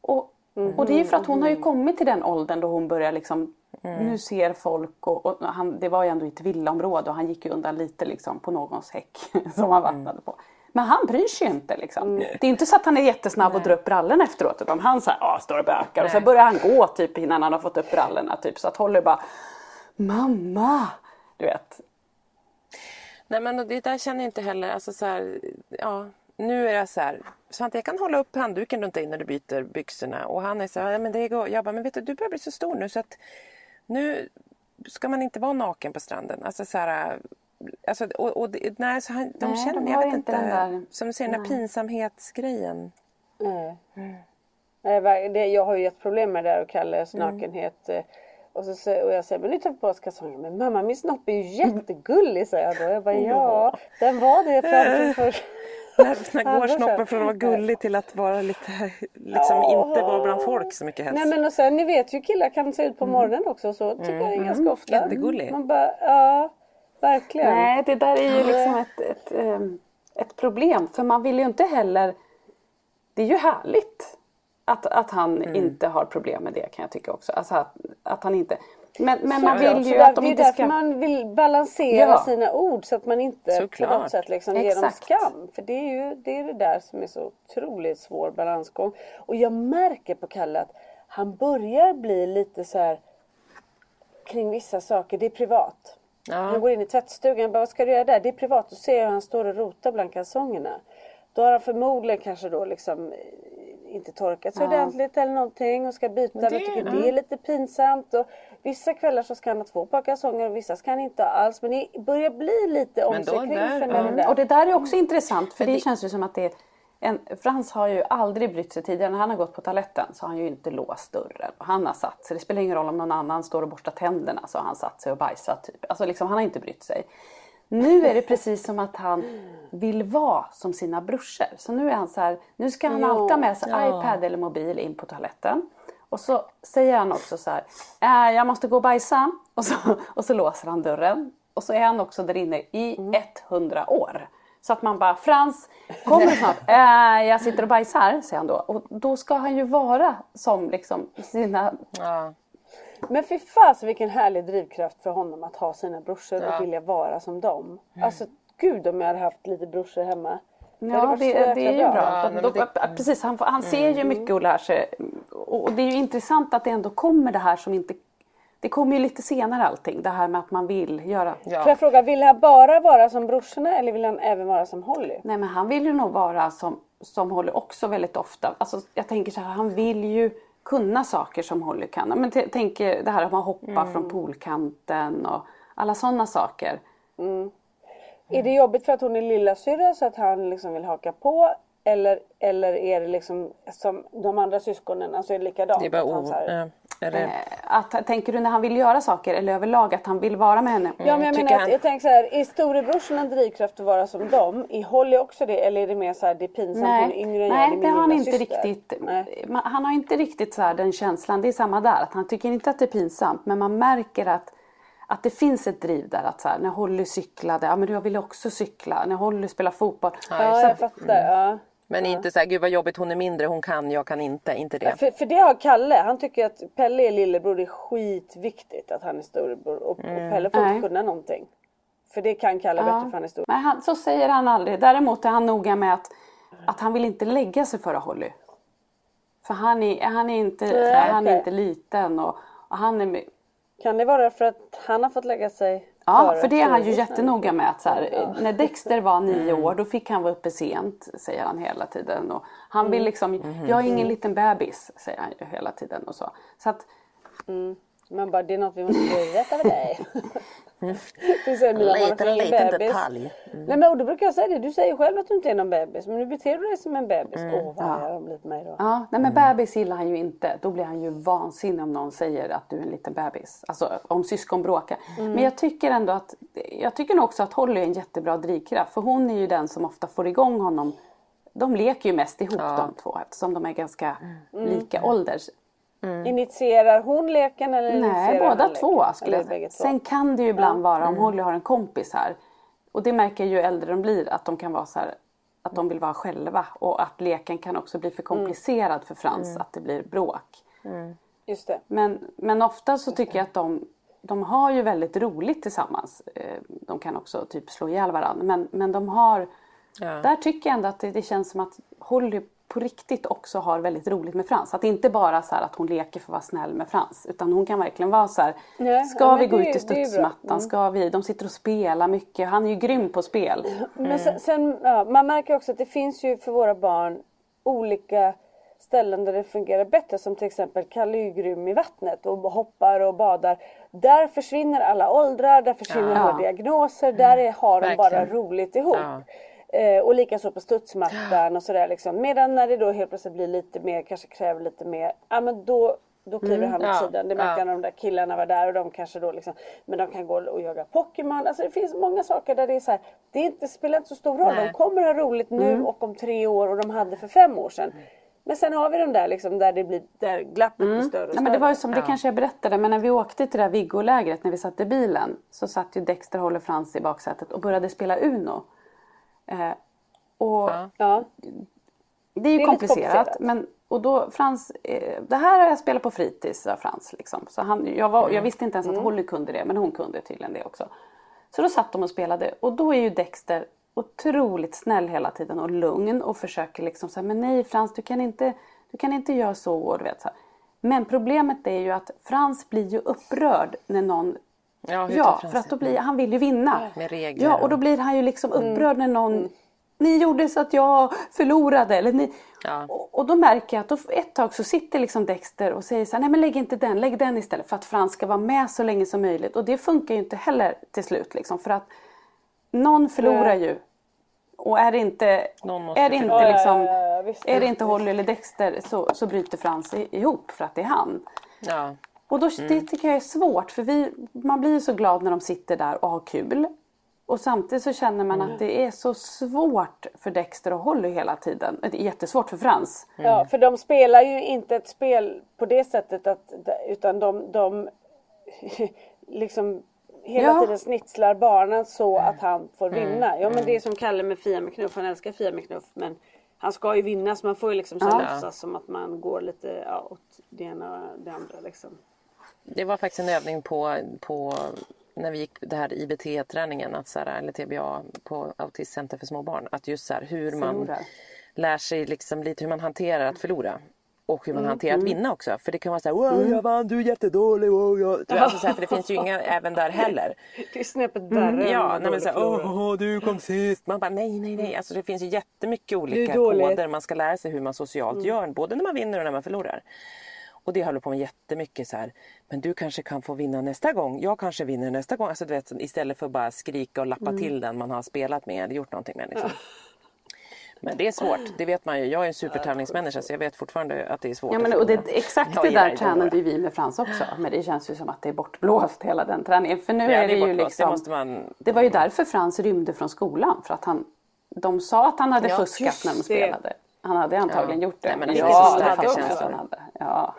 Och, mm. och det är för att hon har ju kommit till den åldern då hon börjar liksom Mm. Nu ser folk och, och, han, det var ju ändå ett villaområde och han gick ju undan lite liksom på någons häck som han vattnade mm. på. Men han bryr sig ju inte liksom. Mm. Det är inte så att han är jättesnabb Nej. och drar upp brallorna efteråt utan han så här, står och bökar och så börjar han gå typ innan han har fått upp brallorna typ så att Holly bara Mamma! Du vet. Nej men det där känner jag inte heller, alltså så här, ja nu är jag så här, Svante jag kan hålla upp handduken runt dig när du byter byxorna och han är så här, ja men det går, jag bara, men vet du, du börjar bli så stor nu så att nu ska man inte vara naken på stranden. Alltså så här, alltså, och, och, nej, så han, de nej, känner, de jag vet inte, den där, som du säger, den där pinsamhetsgrejen. Mm. Mm. Det, jag har ju ett problem med det där och Kalles nakenhet. Mm. Och, så, och jag säger, men nu tar vi på oss kalsongerna. Men mamma min snopp är ju jättegullig säger jag då. Jag bara, ja den var det fram till först. När, när går snoppen från att vara gullig till att vara lite, liksom oh. inte vara bland folk så mycket helst? Nej men och sen ni vet ju killar kan se ut på mm. morgonen också så tycker mm. jag det är ganska ofta. Jättegullig. Man bara, ja verkligen. Nej det där är ju liksom ett, ett, ehm, ett problem för man vill ju inte heller Det är ju härligt att, att han mm. inte har problem med det kan jag tycka också. Alltså att, att han inte men, men man vill ju att de inte ska... Det är därför man vill balansera ja. sina ord så att man inte Såklart. på något sätt liksom ger dem skam. För det är ju det, är det där som är så otroligt svår balansgång. Och jag märker på Kalle att han börjar bli lite så här kring vissa saker, det är privat. Ja. Han går in i tvättstugan, bara, vad ska du göra där? Det är privat. Då ser jag hur han står och rotar bland kalsongerna. Då har han förmodligen kanske då liksom inte torkat sig ordentligt eller någonting och ska byta det- och tycker det är lite pinsamt. Och vissa kvällar så ska han ha två par kalsonger och vissa ska han inte alls. Men det börjar bli lite om sig kring där- för när det ja. där. Och det där är också intressant för det känns ju som att det en, Frans har ju aldrig brytt sig tidigare. När han har gått på toaletten så har han ju inte låst dörren. Han har satt sig. Det spelar ingen roll om någon annan står och borstar tänderna så har han satt sig och bajsat. Typ. Alltså liksom, han har inte brytt sig. Nu är det precis som att han vill vara som sina brorsor. Så nu är han så här, nu ska han alltid ha med sig iPad eller mobil in på toaletten. Och så säger han också så här, äh, jag måste gå och bajsa. Och så, och så låser han dörren. Och så är han också där inne i 100 år. Så att man bara, Frans, kommer snart? Äh, jag sitter och bajsar, säger han då. Och då ska han ju vara som liksom sina... Ja. Men fy fasen vilken härlig drivkraft för honom att ha sina brorsor och vilja vara som dem. Alltså gud om jag hade haft lite brorsor hemma. Ja, det, det jäkla är ju bra. Ja, De, de, det- Precis, han, får- han ser ju mycket och lär sig. Och det är ju intressant att det ändå kommer det här som inte... Det kommer ju lite senare allting, det här med att man vill göra. Ja. Får jag fråga, vill han bara vara som brorsorna eller vill han även vara som Holly? Nej men han vill ju nog vara som, som Holly också väldigt ofta. Alltså, jag tänker så här, han vill ju kunna saker som Holly kan. Men tänk det här att man hoppar från poolkanten och alla sådana saker. Är det jobbigt för att hon är lillasyrra så att han liksom vill haka på? Eller, eller är det liksom som de andra syskonen, alltså är det likadant? Det är bara att han så här- Ja. Eller, Eh, Att, tänker du när han vill göra saker eller överlag att han vill vara med henne? Ja men jag Mm, menar, att, han- jag tänker så här, är storebrorsorna en drivkraft att vara som dem? Är Holly också det? Eller är det mer så här, det är pinsamt, hon är Nej, yngre än jag, nej är det har han inte syster. riktigt. Nej. Han har inte riktigt så här den känslan. Det är samma där. Att han tycker inte att det är pinsamt. Men man märker att, att det finns ett driv där. Att så här, när Holly cyklade, ja men jag ville också cykla. När Holly spelar fotboll. Ja, så jag att, fattar. Ja. men inte så här, gud vad jobbigt hon är mindre, hon kan, jag kan inte. Inte det. För, för det har Kalle, han tycker att Pelle är lillebror, det är skitviktigt att han är storebror. Och, och Pelle får Nej. inte kunna någonting. För det kan Kalle bättre för han är stor. men han, så säger han aldrig. Däremot är han noga med att, att han vill inte lägga sig före Holly. För han är, han är, inte, Nej, han är okej. inte liten. Och, och han är, Kan det vara för att han har fått lägga sig Ja, för det är han ju jättenoga med. Att så här, När Dexter var nio år då fick han vara uppe sent, säger han hela tiden. Och han vill liksom, jag är ingen liten bebis, säger han ju hela tiden. Och så. Så att, Man bara, det är något vi måste berätta för dig. det är så här, Mia, man Liten, bebis. detalj. Nej men och då brukar jag säga det, du säger själv att du inte är någon bebis. Men nu beter du dig som en bebis. Åh vad arg de på mig då. ja, nej men bebis gillar han ju inte. Då blir han ju vansinnig om någon säger att du är en liten bebis. Alltså om syskon bråkar. Men jag tycker ändå att, jag tycker nog också att Holly är en jättebra drivkraft. För hon är ju den som ofta får igång honom. De leker ju mest ihop de två eftersom de är ganska lika ålders. Initierar hon leken eller Nej, båda två leken? skulle jag säga. Sen kan det ju ibland vara om Holly har en kompis här. Och det märker jag ju äldre de blir att de kan vara så här att de vill vara själva och att leken kan också bli för komplicerad för Frans att det blir bråk. Just det. Men, men ofta så tycker jag att de, de har ju väldigt roligt tillsammans. Eh, De kan också typ slå ihjäl varandra men, men de har Ja. Där tycker jag ändå att det, det känns som att Holly på riktigt också har väldigt roligt med Frans. Att det inte bara så att hon leker för att vara snäll med Frans. Utan hon kan verkligen vara så här. Nej, ska ja, vi gå ut i studsmattan? Mm. Ska vi? De sitter och spelar mycket. Han är ju grym på spel. Men sen, sen ja, man märker också att det finns ju för våra barn olika ställen där det fungerar bättre. Som till exempel Kalle är ju grym i vattnet och hoppar och badar. Där försvinner alla åldrar, där försvinner Ja. alla diagnoser. Där är, har de bara roligt ihop. Ja. Eh, och likaså på studsmattan och sådär liksom. Medan när det då helt plötsligt blir lite mer, kanske kräver lite mer, ja men då då kliver han åt Ja, sidan. Det märkte ja. jag när de där killarna var där och de kanske då liksom, men de kan gå och jaga Pokémon. Alltså det finns många saker där det är så här, det är inte, spelar inte så stor roll. Nej. De kommer ha roligt nu Mm. och om tre år och de hade för fem år sedan. Men sen har vi de där liksom där det blir, där glappet blir större och större. men det var ju som det kanske jag berättade, men när vi åkte till det där Viggo-lägret när vi satt i bilen så satt ju Dexter, Holly och Frans i baksätet och började spela Uno. Eh, och Ja. det är ju Det är komplicerat. komplicerat. Men, och då Frans, eh, det här har jag spelat på fritids, sa Frans. Liksom. Så han, jag, var, jag visste inte ens Mm. att Holly kunde det, men hon kunde tydligen det också. Så då satt de och spelade och då är ju Dexter otroligt snäll hela tiden och lugn och försöker liksom säga men nej Frans du kan inte, du kan inte göra så. Och du vet, så här. Men problemet är ju att Frans blir ju upprörd när någon Ja, Ja, för att då blir, han vill ju vinna. Med regler Ja, och då blir han ju liksom upprörd när någon ni gjorde så att jag förlorade. Eller ni... Ja. Och, och då märker jag att då, ett tag så sitter liksom Dexter och säger så här, nej men lägg inte den, lägg den istället. För att Frans ska vara med så länge som möjligt. Och det funkar ju inte heller till slut liksom. För att någon förlorar ju. Och är det inte, är det inte, liksom, Ja, ja, ja, visst, är det inte Holly eller Dexter så, så bryter Frans ihop för att det är han. Och då, Mm. det tycker jag är svårt för vi, man blir ju så glad när de sitter där och har kul. Och samtidigt så känner man Mm. att det är så svårt för Dexter och Holly hela tiden. Det är jättesvårt för Frans. Ja, för de spelar ju inte ett spel på det sättet att, utan de, de liksom hela Ja. tiden snitslar barnen så att han får vinna. Ja men det är som Kalle med Fia med knuff, han älskar Fia med knuff men han ska ju vinna så man får ju liksom Ja. låtsas som att man går lite ja, åt det ena och det andra liksom. Det var faktiskt en övning på, på när vi gick det här IBT-träningen, att så här, eller TBA på Autismcenter för små barn. Att just så här, hur man Förlorar. lär sig liksom lite hur man hanterar att förlora. Och hur man Mm, hanterar att vinna också. För det kan vara så här, wow, jag vann, du är jättedålig. Wow, jag... Alltså, så här, för det finns ju inga även där heller. Det är snäppet värre Ja, nej, men så här, åh, du kom sist. Man bara nej, nej, nej. Alltså, det finns ju jättemycket olika koder man ska lära sig hur man socialt gör. Både när man vinner och när man förlorar. Och det håller på med jättemycket så här. Men du kanske kan få vinna nästa gång. Jag kanske vinner nästa gång. Alltså, du vet, istället för att bara skrika och lappa till den man har spelat med eller gjort någonting med. Liksom. Men det är svårt, det vet man ju. Jag är en supertävlingsmänniska så jag vet fortfarande att det är svårt Ja, men, och det, exakt det där tränade vi med Frans också. Men det känns ju som att det är bortblåst hela den träningen. För nu Ja, är det det, är ju. Det liksom. måste man- det var ju därför Frans rymde från skolan. För att han, de sa att han hade Ja, fuskat när de det. spelade. Han hade antagligen Ja. gjort det. Nej, men det ja, det att känslor. han hade. Ja. Ja,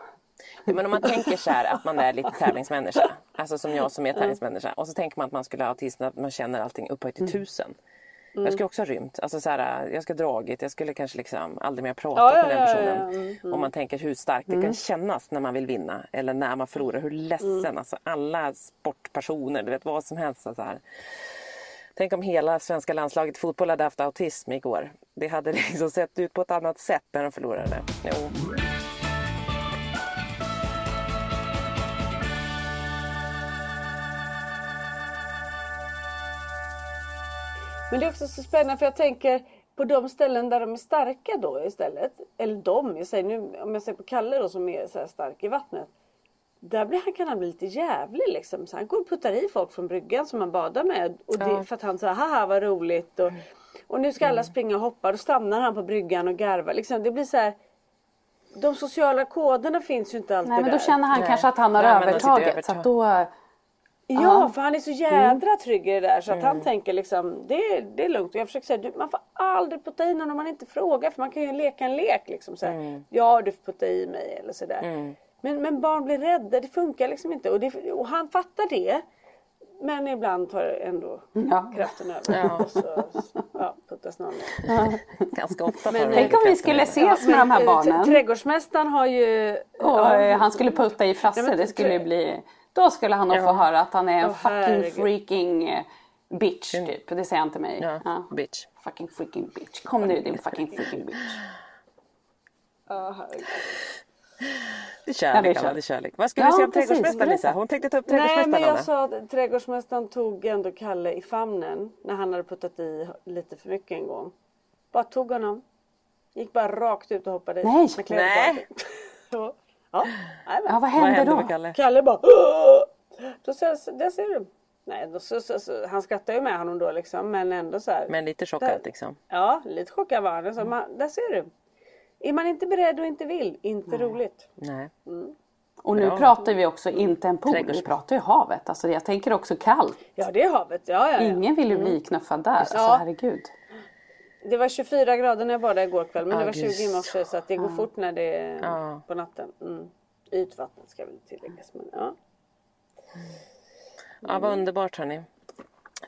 Men om man tänker så här att man är lite tävlingsmänniska. Alltså som jag som är tävlingsmänniska. Och så tänker man att man skulle ha autism, att man känner allting upphöjt till tusen. Jag skulle också ha rymt. Alltså så här, jag skulle ha dragit. Jag skulle kanske liksom aldrig mer prata Ja, med den ja, ja, personen. ja. Om man tänker hur starkt det kan kännas när man vill vinna. Eller när man förlorar. Hur ledsen. Alltså alla sportpersoner. Du vet vad som helst. Så här. Tänk om hela svenska landslaget i fotboll hade haft autism igår. Det hade liksom sett ut på ett annat sätt när de förlorade. Jo. Men det är också så spännande för jag tänker på de ställen där de är starka då istället. Eller de, jag säger nu, om jag ser på Kalle då som är så här stark i vattnet. Där blir han, kan han bli lite jävlig liksom. Så han går och puttar i folk från bryggan som han badar med. Och det, För att han säger haha vad roligt. Och, och nu ska alla springa och hoppa. Då stannar han på bryggan och garvar. Liksom, det blir så här. De sociala koderna finns ju inte alltid Nej men då där. känner han Nej. kanske att han har Nej, sitter övertaget. övertag. Så att då, Ja, Ja. för han är så jädra trygg i det där så att Mm. han tänker liksom det, är- det är lugnt. Och jag försöker säga du, man får aldrig putta i någon om man inte frågar för man kan ju leka en lek liksom. Så här, Mm. Ja, du får putta i mig eller sådär. Men, men barn blir rädda, det funkar liksom inte. Och, det, och han fattar det. Men ibland tar ändå Ja. kraften över. Ja. Och så ja, puttas någon. Ganska ofta Men de tänk om vi skulle ses med de här eh, barnen. Trädgårdsmästaren har ju... Och eh, han skulle putta i Frasse, Ja, det skulle ju bli... Då skulle han nog få höra att han är en Åh, fucking herregud. freaking eh, bitch typ. Det säger han till mig. Ja, bitch. Fucking freaking bitch. Kom nu din fucking freaking bitch. Ja, herregud. Det är Ja, kärlek, det är kärlek. kärlek. Vad skulle Ja, du säga om trädgårdsmästaren. Lisa? Hon tänkte ta upp Nej trädgårdsmästaren. men jag sa att trädgårdsmästaren tog ändå Kalle i famnen när han hade puttat i lite för mycket en gång. Bara tog honom. Gick bara rakt ut och hoppade i. Nej. Nej. ja, nej, men. Ja, vad Vad hände hände då? Kalle? Kalle bara då ser, Där ser du. Nej, då, så, så, så, han skrattar ju med honom då liksom men ändå så här. Men lite chockad liksom. Ja, lite chockad var han. Så man, där ser du. Är man inte beredd och inte vill, inte roligt. Nej. Och nu Bra. pratar vi också inte en pool, vi pratar ju havet. Alltså jag tänker också kallt. Ja, det är havet. Ja, ja, ja. Ingen vill ju bli knuffad där. Alltså Ja. herregud. Det var 24 grader när jag badade igår kväll men det var 20 i morse så att det går fort när det är Ja. på natten. Mm. Ytvattnet ska väl tilläggas. Men, ja. Ja, vad underbart hörni.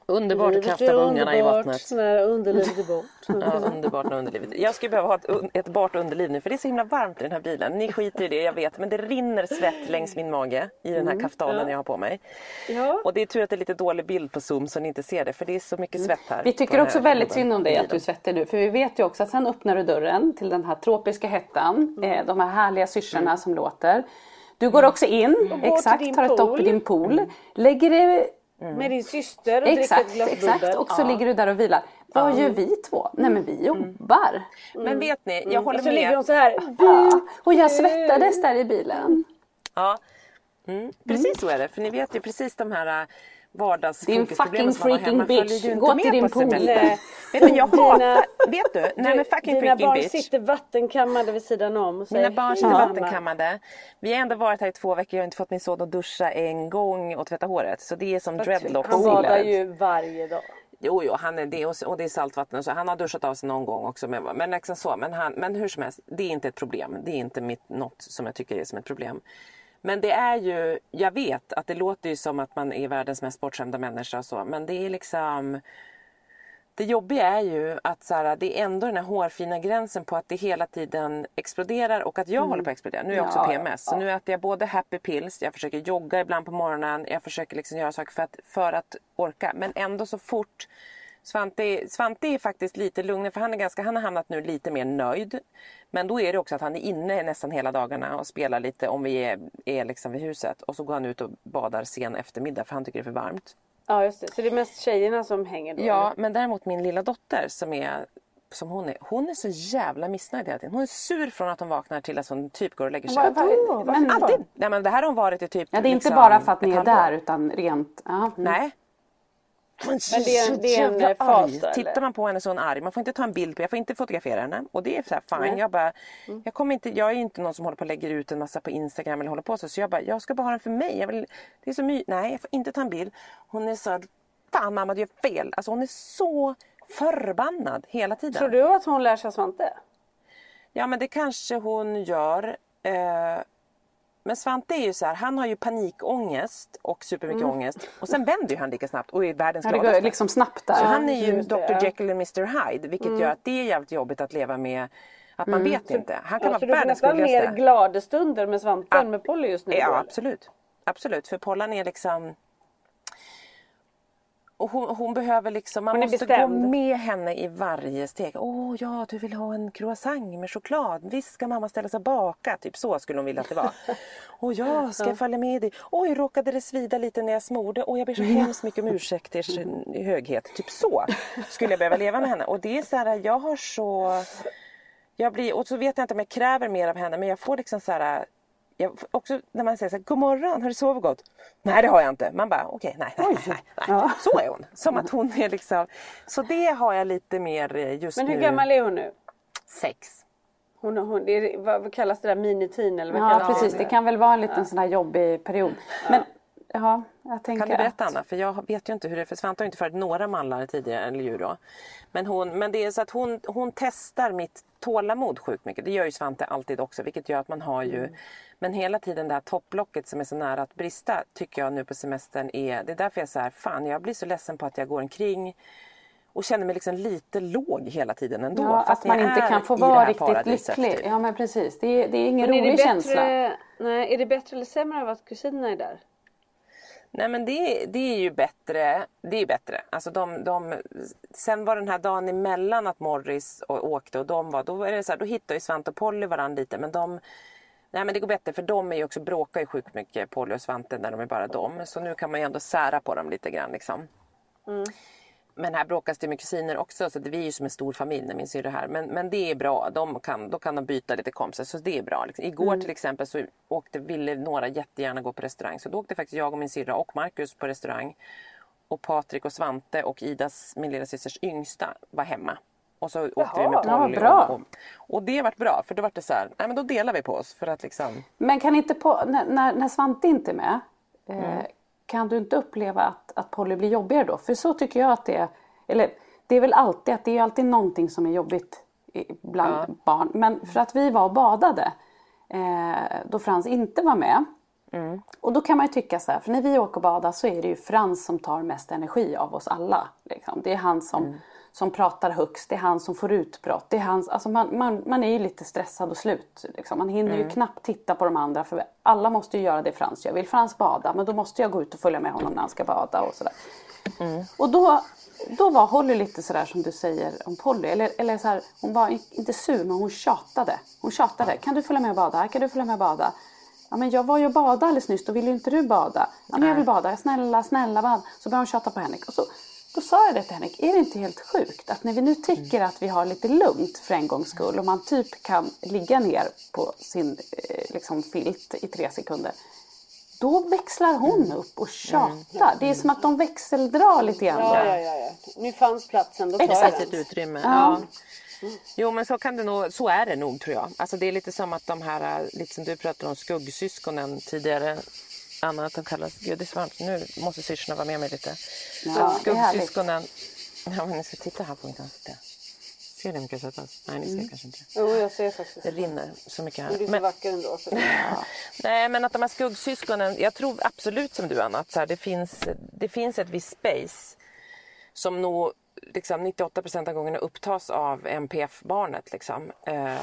Underbart att kasta ungarna i vattnet. när underlivet är bort. Ja, underbart med underlivet. Jag skulle behöva ha ett, ett bart underliv nu för det är så himla varmt i den här bilen. Ni skiter i det, jag vet. Men det rinner svett längs min mage i den här kaftanen jag har på mig. Ja. Och det är tur att det är lite dålig bild på Zoom så ni inte ser det för det är så mycket svett här. Vi tycker också väldigt synd om dig att du svettig nu. För vi vet ju också att sen öppnar du dörren till den här tropiska hettan. Eh, de här härliga syrsorna som låter. Du går också in, exakt, tar ett dopp i din pool. Lägger dig Med din syster och dricker ett Exakt, glas exakt. bubbel. Och så ligger du där och vilar. Vad gör vi två? Nej men vi jobbar. Men vet ni, jag håller Och så ligger med. hon så här. Ja. Och jag svettades där i bilen. Ja. Mm. Precis så är det, för ni vet ju precis de här äh, Din fucking freaking bitch. Gå till din pool. Vet du, jag hatar, vet du, nej men fucking Dina freaking barn bitch. sitter vattenkammade vid sidan om och säger Mina barn sitter "Hej, mamma." vattenkammade. Vi har ändå varit här i två veckor, jag har inte fått min son att duscha en gång och tvätta håret. Så det är som dreadlocks. Han badar ju varje dag. Jo, jo, han är det och, och det är saltvatten och så. Han har duschat av sig någon gång också. Men, men, liksom så, men, han, men hur som helst, det är inte ett problem. Det är inte mitt, något som jag tycker är som ett problem. Men det är ju, jag vet att det låter ju som att man är världens mest bortskämda människa och så. Men det är liksom det jobbiga är ju att så här, det är ändå den här hårfina gränsen på att det hela tiden exploderar och att jag håller på att explodera. Nu är jag också Ja, PMS. Så nu äter jag både happy pills, jag försöker jogga ibland på morgonen, jag försöker liksom göra saker för att, för att orka. Men ändå så fort Svante, Svante är faktiskt lite lugnare för han, är ganska, han har hamnat nu lite mer nöjd. Men då är det också att han är inne nästan hela dagarna och spelar lite om vi är, är liksom vid huset. Och så går han ut och badar sen eftermiddag för han tycker det är för varmt. Ja just det, så det är mest tjejerna som hänger då? Ja, men däremot min lilla dotter som är som hon är, hon är så jävla missnöjd hela tiden. Hon är sur från att hon vaknar till att hon typ går och lägger sig. Vad- men- Alltid! Nej, men det här har hon varit i typ Ja, det är inte liksom bara för att ni är där utan rent... Ja. mm. Nej. Men det är- det är en, eh, fas då, eller? Tittar man på henne så är hon arg. Man får inte ta en bild på jag får inte fotografera henne. Och det är så här fine. Jag, bara, Mm. jag, kommer inte, jag är inte någon som håller på och lägger ut en massa på Instagram eller håller på så. Så jag bara, jag ska bara ha den för mig. Jag vill, det är så my- Nej, jag får inte ta en bild. Hon är så här, fan mamma du gör fel. Alltså hon är så förbannad hela tiden. Tror du att hon lär sig Svante? Ja men det kanske hon gör. Eh, men Svante är ju så här, han har ju panikångest och supermycket ångest. Och sen vänder ju han lika snabbt och är världens Ja, det gladaste. går liksom snabbt där. Så han är ju det, Dr. Jekyll och Mr Hyde vilket gör att det är jävligt jobbigt att leva med att man vet inte. Han kan Ja, så vara du får världens nästan mer gulligaste. gladestunder med Svante än med Polly just nu? Ja absolut. Absolut för Pollan är liksom och hon, hon behöver liksom, man måste bestämd. gå med henne i varje steg. Åh ja, du vill ha en croissant med choklad. Visst ska mamma ställa sig och baka. Typ så skulle hon vilja att det var. Åh ja, ska jag följa med dig? Oj, råkade det svida lite när jag smorde? Åh, jag ber så hemskt mycket om ursäkt ers höghet. Typ så skulle jag behöva leva med henne. Och det är så här, jag har så... Jag blir, och så vet jag inte om jag kräver mer av henne men jag får liksom så här jag, också när man säger så här, god morgon, har du sovit gott? Nej det har jag inte. Man bara okej, nej, nej, nej, nej. Ja. Så är hon. Som att hon är liksom. Så det har jag lite mer eh, just Men hur nu. gammal är hon nu? Sex. Hon, hon, det är, vad, kallas det där, minitin eller vad Ja precis, det kan väl vara en liten sån här jobbig period. Men ja, jag tänker Kan du berätta att... Anna? För jag vet ju inte hur det är. För Svante har inte fört några mallar tidigare, eller djur då. Men, hon, men det är så att hon, hon testar mitt tålamod sjukt mycket. Det gör ju Svante alltid också. Vilket gör att man har ju... Men hela tiden det här topplocket som är så nära att brista tycker jag nu på semestern är... Det är därför jag är så här, fan jag blir så ledsen på att jag går omkring och känner mig liksom lite låg hela tiden ändå. Ja, fast att man inte är kan få vara riktigt lycklig. typ. Ja men precis, det är, det är ingen Men är det, rolig bättre, känsla. nej, är det bättre eller sämre av att kusinerna är där? Nej men det, det är ju bättre. Det är bättre. Alltså de, de, sen var den här dagen emellan att Morris och, åkte och de var, då, är det så här, då hittade ju Svante och Polly varandra lite men de Nej men det går bättre för de är ju också, bråkar ju sjukt mycket Polly och Svante när de är bara dem. Så nu kan man ju ändå sära på dem lite grann liksom. Mm. Men här bråkas det med kusiner också så det, vi är ju som en stor familj när min syrra är här. Men, men det är bra, de kan, då kan de byta lite kompisar så det är bra. Liksom. Igår till exempel så åkte, ville några jättegärna gå på restaurang så då åkte faktiskt jag och min syrra och Marcus på restaurang. Och Patrik och Svante och Idas, min lilla systers yngsta, var hemma. Och så åkte vi med ja, Polly. bra. Och, och, och det har varit bra för då var det så här, nej men då delar vi på oss för att liksom Men kan inte på, när, när, när Svante inte är med, eh, Mm. Kan du inte uppleva att, att Polly blir jobbigare då? För så tycker jag att det är. Eller det är väl alltid att det är alltid någonting som är jobbigt bland barn. Men för att vi var och badade eh, då Frans inte var med. Mm. Och då kan man ju tycka så här, för när vi åker och badar så är det ju Frans som tar mest energi av oss alla. Liksom. Det är han som, Mm. Som pratar högst, det är han som får utbrott. Det är hans, alltså man, man, man är ju lite stressad och slut. Liksom. Man hinner Mm. ju knappt titta på de andra för alla måste ju göra det Frans gör. Vill Frans bada, men då måste jag gå ut och följa med honom när han ska bada och sådär. Mm. Och då, då var Holly lite sådär som du säger om Polly. Eller, eller så här, hon var inte sur men hon tjatade. Hon tjatade. Kan du följa med och bada? Kan du följa med och bada? Ja, men jag var ju och badade alldeles nyss, då ville ju inte du bada. Ja, men jag vill bada, snälla, snälla bad. Så började hon tjata på Henrik. Och så, då sa jag det till Henrik, är det inte helt sjukt att när vi nu tycker att vi har lite lugnt för en gångs skull och man typ kan ligga ner på sin eh, liksom, filt i tre sekunder. Då växlar hon upp och tjatar. Det är som att de växeldrar lite grann. Ja, ja, ja, ja. Nu fanns platsen, då tar jag Exakt. Ett den. utrymme. Ja. Ja. Jo men så kan det nog, så är det nog tror jag. Alltså det är lite som att de här, lite som du pratade om skuggsyskonen tidigare. Anna att de kallas, gud det är svårt, nu måste syrsorna vara med mig lite. Ja, Så skuggsyskonen, ja men ni ska titta här på min ansikte. Ser ni mycket sötast? Nej ni ser Mm. kanske inte. Jo, jag ser faktiskt. Det rinner så mycket Men du här. är så Men, vacker ändå. Så. nej men att de här skuggsyskonen, jag tror absolut som du Anna, att så här, det, finns, det finns ett visst space som nog liksom 98 av gångerna upptas av MPF-barnet. Liksom. Eh,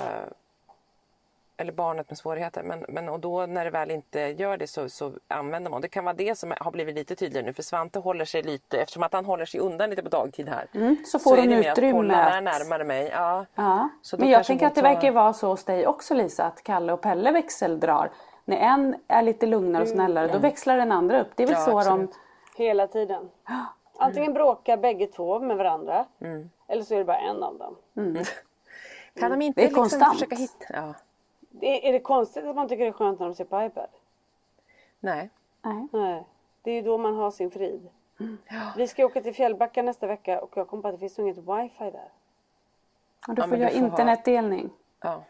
eller barnet med svårigheter. Men, men, och då när det väl inte gör det så, så använder man. Det kan vara det som har blivit lite tydligare nu. För Svante håller sig lite, eftersom att han håller sig undan lite på dagtid här. Mm, så får är hon utrymme att- närmare mig. Ja. Ja. Så Men jag tänker att det tar- verkar vara så hos dig också Lisa, att Kalle och Pelle växeldrar. När en är lite lugnare och snällare, då växlar den andra upp. Det är väl Ja, så absolut. de... Hela tiden. Antingen bråkar bägge två med varandra. Mm. Eller så är det bara en av dem. Kan de inte Det är liksom konstant. försöka hitta... Ja. Det, är det konstigt att man tycker det är skönt när de ser på iPad? Nej. Nej. Nej. Det är ju då man har sin frid. Mm. Vi ska åka till Fjällbacka nästa vecka och jag kom på att det finns inget wifi där. Och du Ja, får göra får ha- internetdelning. Ja.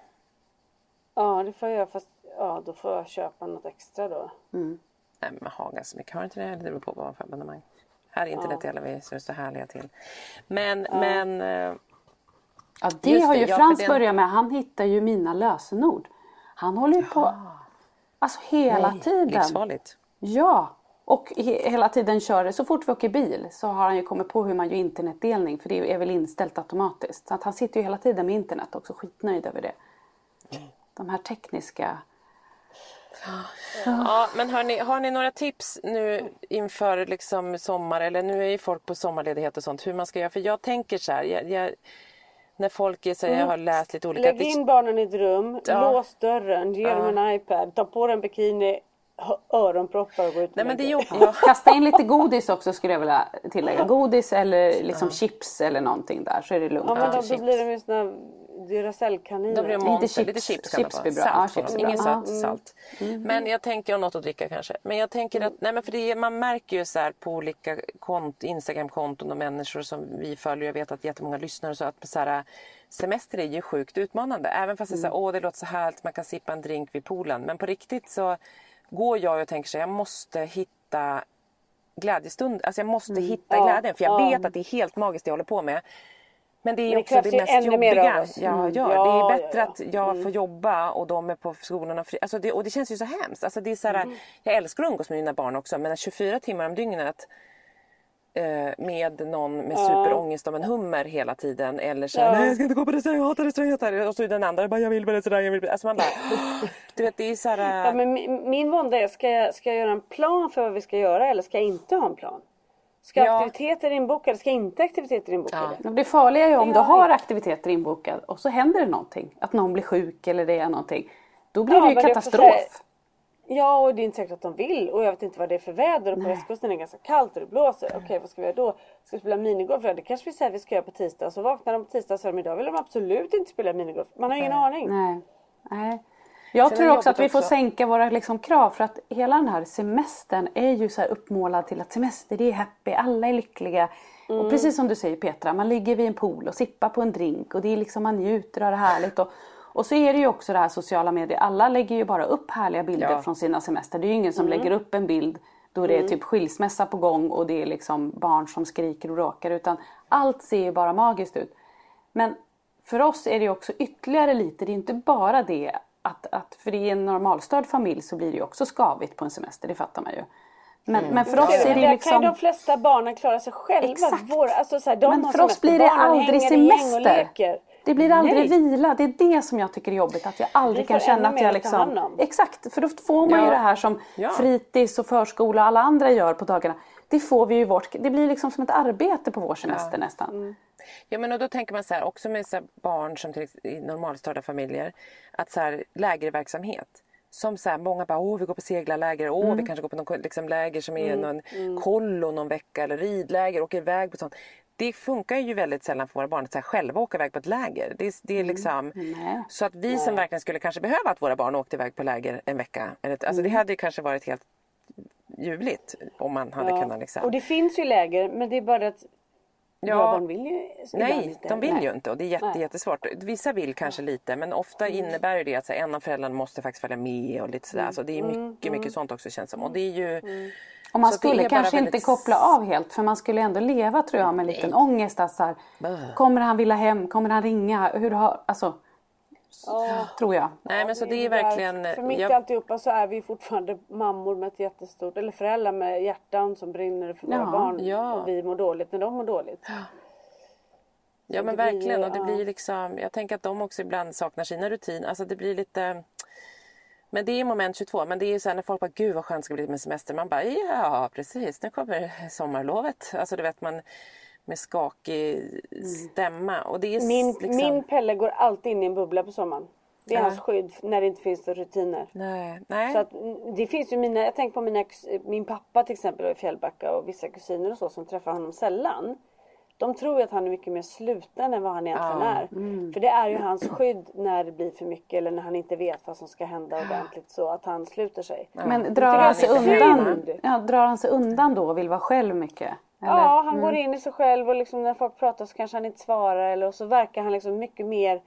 Ja, det får jag fast ja, då får jag köpa något extra då. Nej, men har ganska mycket. Har inte det? Det beror på vad man får abonnemang. Här internet delar vi så är det så härliga till. Men, men eh, Ja, det har det, ju ja, Frans för den- börjat med. Han hittar ju mina lösenord. Han håller ju på alltså hela tiden. livsfarligt. Ja, och he- hela tiden kör det. Så fort vi åker bil så har han ju kommit på hur man gör internetdelning. För det är väl inställt automatiskt. Så att han sitter ju hela tiden med internet också. Skitnöjd över det. De här tekniska... Ja, men hörni, har ni några tips nu inför liksom sommar eller nu är ju folk på sommarledighet och sånt hur man ska göra? För jag tänker så här, jag, jag, när folk är så jag har läst lite olika... Lägg in barnen i ett rum, Ja. lås dörren, ge dem en iPad, ta på dig en bikini, öronproppar och gå ut Nej men det gjorde jag. Kasta in lite godis också skulle jag vilja tillägga. Godis eller liksom chips eller någonting där så är det lugnt. Ja men då, då blir de ju såna Duracellkaniner. Då blir det monster, chips. lite chips kan Chips det vara. bra. Salt chips är Ingen bra. Mm. salt. Men jag tänker, och något att dricka kanske. Men jag tänker att, nej men för det, man märker ju så här på olika kont, Instagramkonton och människor som vi följer. Jag vet att jättemånga lyssnar och så att så här, semester är ju sjukt utmanande. Även fast det är så här, åh det låter så härligt, man kan sippa en drink vid poolen. Men på riktigt så går jag och tänker så här, jag måste hitta glädjestund. Alltså jag måste hitta Ja, glädjen. För jag ja. vet att det är helt magiskt det jag håller på med. Men det är Men det också det ju mest jobbiga jag Mm. gör. Ja, det är ja, bättre ja. att jag får jobba och de är på skolorna fri. Alltså det, och det känns ju så hemskt. Alltså det är så här, Mm. Jag älskar att umgås med mina barn också men 24 timmar om dygnet eh, med någon med superångest om en hummer hela tiden eller så här, Ja. nej jag ska inte gå på restaurang, jag hatar restauranger och så är den andra bara jag vill på restaurang, jag vill på... Alltså man bara, du vet det är så här, Ja, men min, min vånda är, ska jag, ska jag göra en plan för vad vi ska göra eller ska jag inte ha en plan? Ska Ja. aktiviteter inbokade, ska inte aktiviteter inbokade? Det farliga är ju om du har vi. aktiviteter inbokade och så händer det någonting. Att någon blir sjuk eller det är någonting. Då blir Ja, det ju katastrof. Ja, och det är inte säkert att de vill och jag vet inte vad det är för väder och på västkusten är det ganska kallt och det blåser. Okej, vad ska vi göra då? Ska vi spela minigolf? Ja, det kanske vi säger att vi ska göra på tisdag. Så vaknar de på tisdag och säger de idag vill de absolut inte spela minigolf. Man har ingen aning. Nej. Nej. Jag Sen tror också att vi jobbigt får också. sänka våra liksom, krav för att hela den här semestern är ju så uppmålad till att semester det är happy, alla är lyckliga. Mm. Och precis som du säger Petra, man ligger vid en pool och sippar på en drink och det är liksom man njuter av det härligt. Och, och så är det ju också det här sociala medier, alla lägger ju bara upp härliga bilder Ja. från sina semester. Det är ju ingen som lägger upp en bild då det är typ skilsmässa på gång och det är liksom barn som skriker och råkar utan allt ser ju bara magiskt ut. Men för oss är det ju också ytterligare lite, det är inte bara det att, att för i en normalstörd familj så blir det ju också skavigt på en semester, det fattar man ju. Men, men för oss är det där ju kan ju de liksom... flesta barnen klara sig själva. Exakt. Vår, alltså så här, de Men för oss blir det aldrig semester. Det blir aldrig Nej. vila, det är det som jag tycker är jobbigt. Att jag aldrig kan känna att jag liksom... om. Exakt, för då får man ju Ja. det här som Ja. fritids och förskola och alla andra gör på dagarna. Det får vi ju vårt... Det blir liksom som ett arbete på vår semester nästan. Mm. Ja men och då tänker man så här också med så barn som till, i normalstörda familjer att så här lägerverksamhet som så här, många bara, åh vi går på seglarläger, åh Mm. vi kanske går på någon liksom, läger som är någon kollo någon vecka eller ridläger, åker iväg på sånt. Det funkar ju väldigt sällan för våra barn att så här, själva åka iväg på ett läger. Det, är- det är Mm. liksom, Nej. så att vi som verkligen skulle kanske behöva att våra barn åkte iväg på läger en vecka. Alltså Mm. det hade ju kanske varit helt ljuvligt om man hade Ja. kunnat liksom. Och det finns ju läger men det är bara att Ja. barn vill ju Nej, inte. de vill Nej. ju inte och det är jätte, Nej. jättesvårt. Vissa vill kanske lite men ofta Mm. innebär det att så här, en av föräldrarna måste faktiskt följa med och lite sådär. Mm. Så det är mycket, mycket sånt också känns som. Och det är ju... Och man så skulle kanske inte väldigt- koppla av helt för man skulle ändå leva tror jag med en liten ångest. Att så här, kommer han vilja hem? Kommer han ringa? Hur har, alltså, tror jag. Nej men så det är verkligen... För mitt i jag- alltihopa så är vi fortfarande mammor med ett jättestort, eller föräldrar med hjärtan som brinner för våra Ja. barn. Ja. Och vi mår dåligt när de mår dåligt. Ja men det blir verkligen och det ja. blir liksom, jag tänker att de också ibland saknar sina rutiner. Alltså det blir lite men det är moment 22. Men det är ju så här när folk bara, gud vad skönt det ska bli med semester. Man bara, ja precis, nu kommer sommarlovet. Alltså du vet man med skakig stämma. Och det är Mm. Min, liksom... min Pelle går alltid in i en bubbla på sommaren. Det är Ja. hans skydd när det inte finns några rutiner. Nej, nej. Så att, mm, det finns ju mina, jag tänker på mina, kus- min pappa till exempel i Fjällbacka och vissa kusiner och så som träffar honom sällan. De tror ju att han är mycket mer sluten än vad han egentligen Ja. är. För det är ju hans skydd när det blir för mycket eller när han inte vet vad som ska hända ordentligt så att han sluter sig. Men tycker drar han sig undan? Ja, drar han sig undan då och vill vara själv mycket? Eller? Ja, han går in i sig själv och liksom när folk pratar så kanske han inte svarar eller och så verkar han liksom mycket mer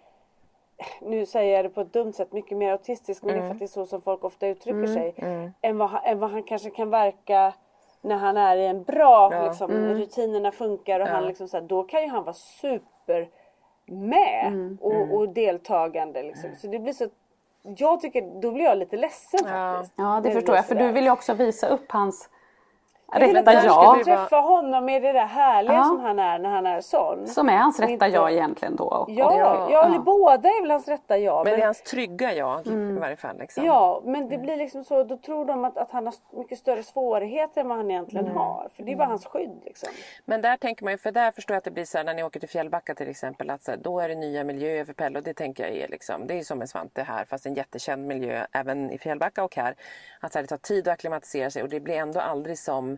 nu säger jag det på ett dumt sätt, mycket mer autistisk men det är för att det är så som folk ofta uttrycker sig. Än, vad, han- än vad han kanske kan verka när han är i en bra, Ja. liksom, rutinerna funkar och han liksom så här, då kan ju han vara super med och, och deltagande liksom. Så det blir så jag tycker, då blir jag lite ledsen Ja. faktiskt. Ja, när det förstår jag. För du vill ju också visa upp hans rätta jag jag. ska träffa honom med det där härliga Ja. som han är när han är sån. Som är hans rätta inte- jag egentligen då. Och- Ja, Ja. ja, båda är väl hans rätta jag. Men det är Men, hans trygga jag i varje fall. Liksom. ja, men det blir liksom så, då tror de att, att han har mycket större svårigheter än vad han egentligen har. För det är bara hans skydd liksom. Men där tänker man ju, för där förstår jag att det blir så här när ni åker till Fjällbacka till exempel, att så här, då är det nya miljöer för Pelle och det tänker jag är liksom, det är som en Svante här fast en jättekänd miljö även i Fjällbacka och här. Att så här, det tar tid att acklimatisera sig och det blir ändå aldrig som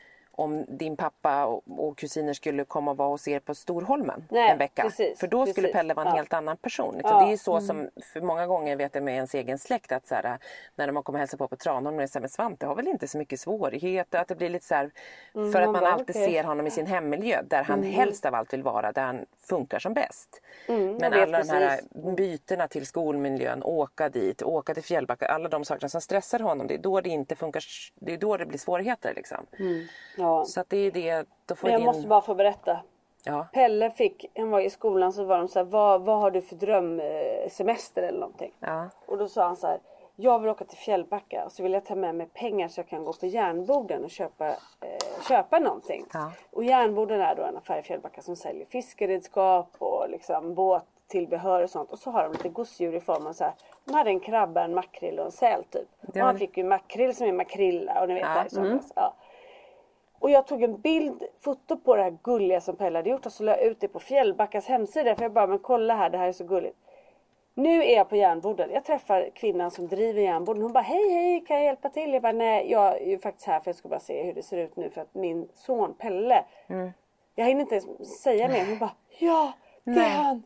om din pappa och, och kusiner skulle komma och vara hos er på Storholmen Nej, en vecka. precis, för då skulle precis, Pelle vara en ja. helt annan person. Liksom. Ja. Det är ju så som, för många gånger vet jag med ens egen släkt att så här, när de har kommit och hälsat på på Tranholm, är det så här, men Svante har väl inte så mycket svårigheter. Att det blir lite så här, för att man man alltid okej. ser honom i sin hemmiljö där han helst av allt vill vara, där han funkar som bäst. Men jag vet alla de här precis. bytena till skolmiljön, åka dit, åka till Fjällbacka, alla de sakerna som stressar honom, det är då det inte funkar, det är då det blir svårigheter liksom. Ja. Så att det är det, då får Men jag din... måste bara få berätta. Ja. Pelle fick, han var i skolan så var de så här, vad, vad har du för drömsemester eller någonting? Ja. Och då sa han så här, jag vill åka till Fjällbacka och så vill jag ta med mig pengar så jag kan gå på järnborden och köpa, eh, köpa någonting. Ja. Och järnborden är då en affär i Fjällbacka som säljer fiskeredskap och liksom båttillbehör och sånt. Och så har de lite gosedjur i form av så här, de hade en krabba, en makrill och en säl typ. Och han fick ju makrill som är makrilla och ni vet Ja. där i somras. Ja. Och jag tog en bild, foto på det här gulliga som Pelle hade gjort och så la jag ut det på Fjällbackas hemsida. För jag bara, men kolla här, det här är så gulligt. Nu är jag på järnborden. Jag träffar kvinnan som driver järnborden. Hon bara, hej hej, kan jag hjälpa till? Jag bara, nej, jag är ju faktiskt här för jag ska bara se hur det ser ut nu för att min son Pelle. Jag hinner inte ens säga mer. Hon bara, ja, det är han.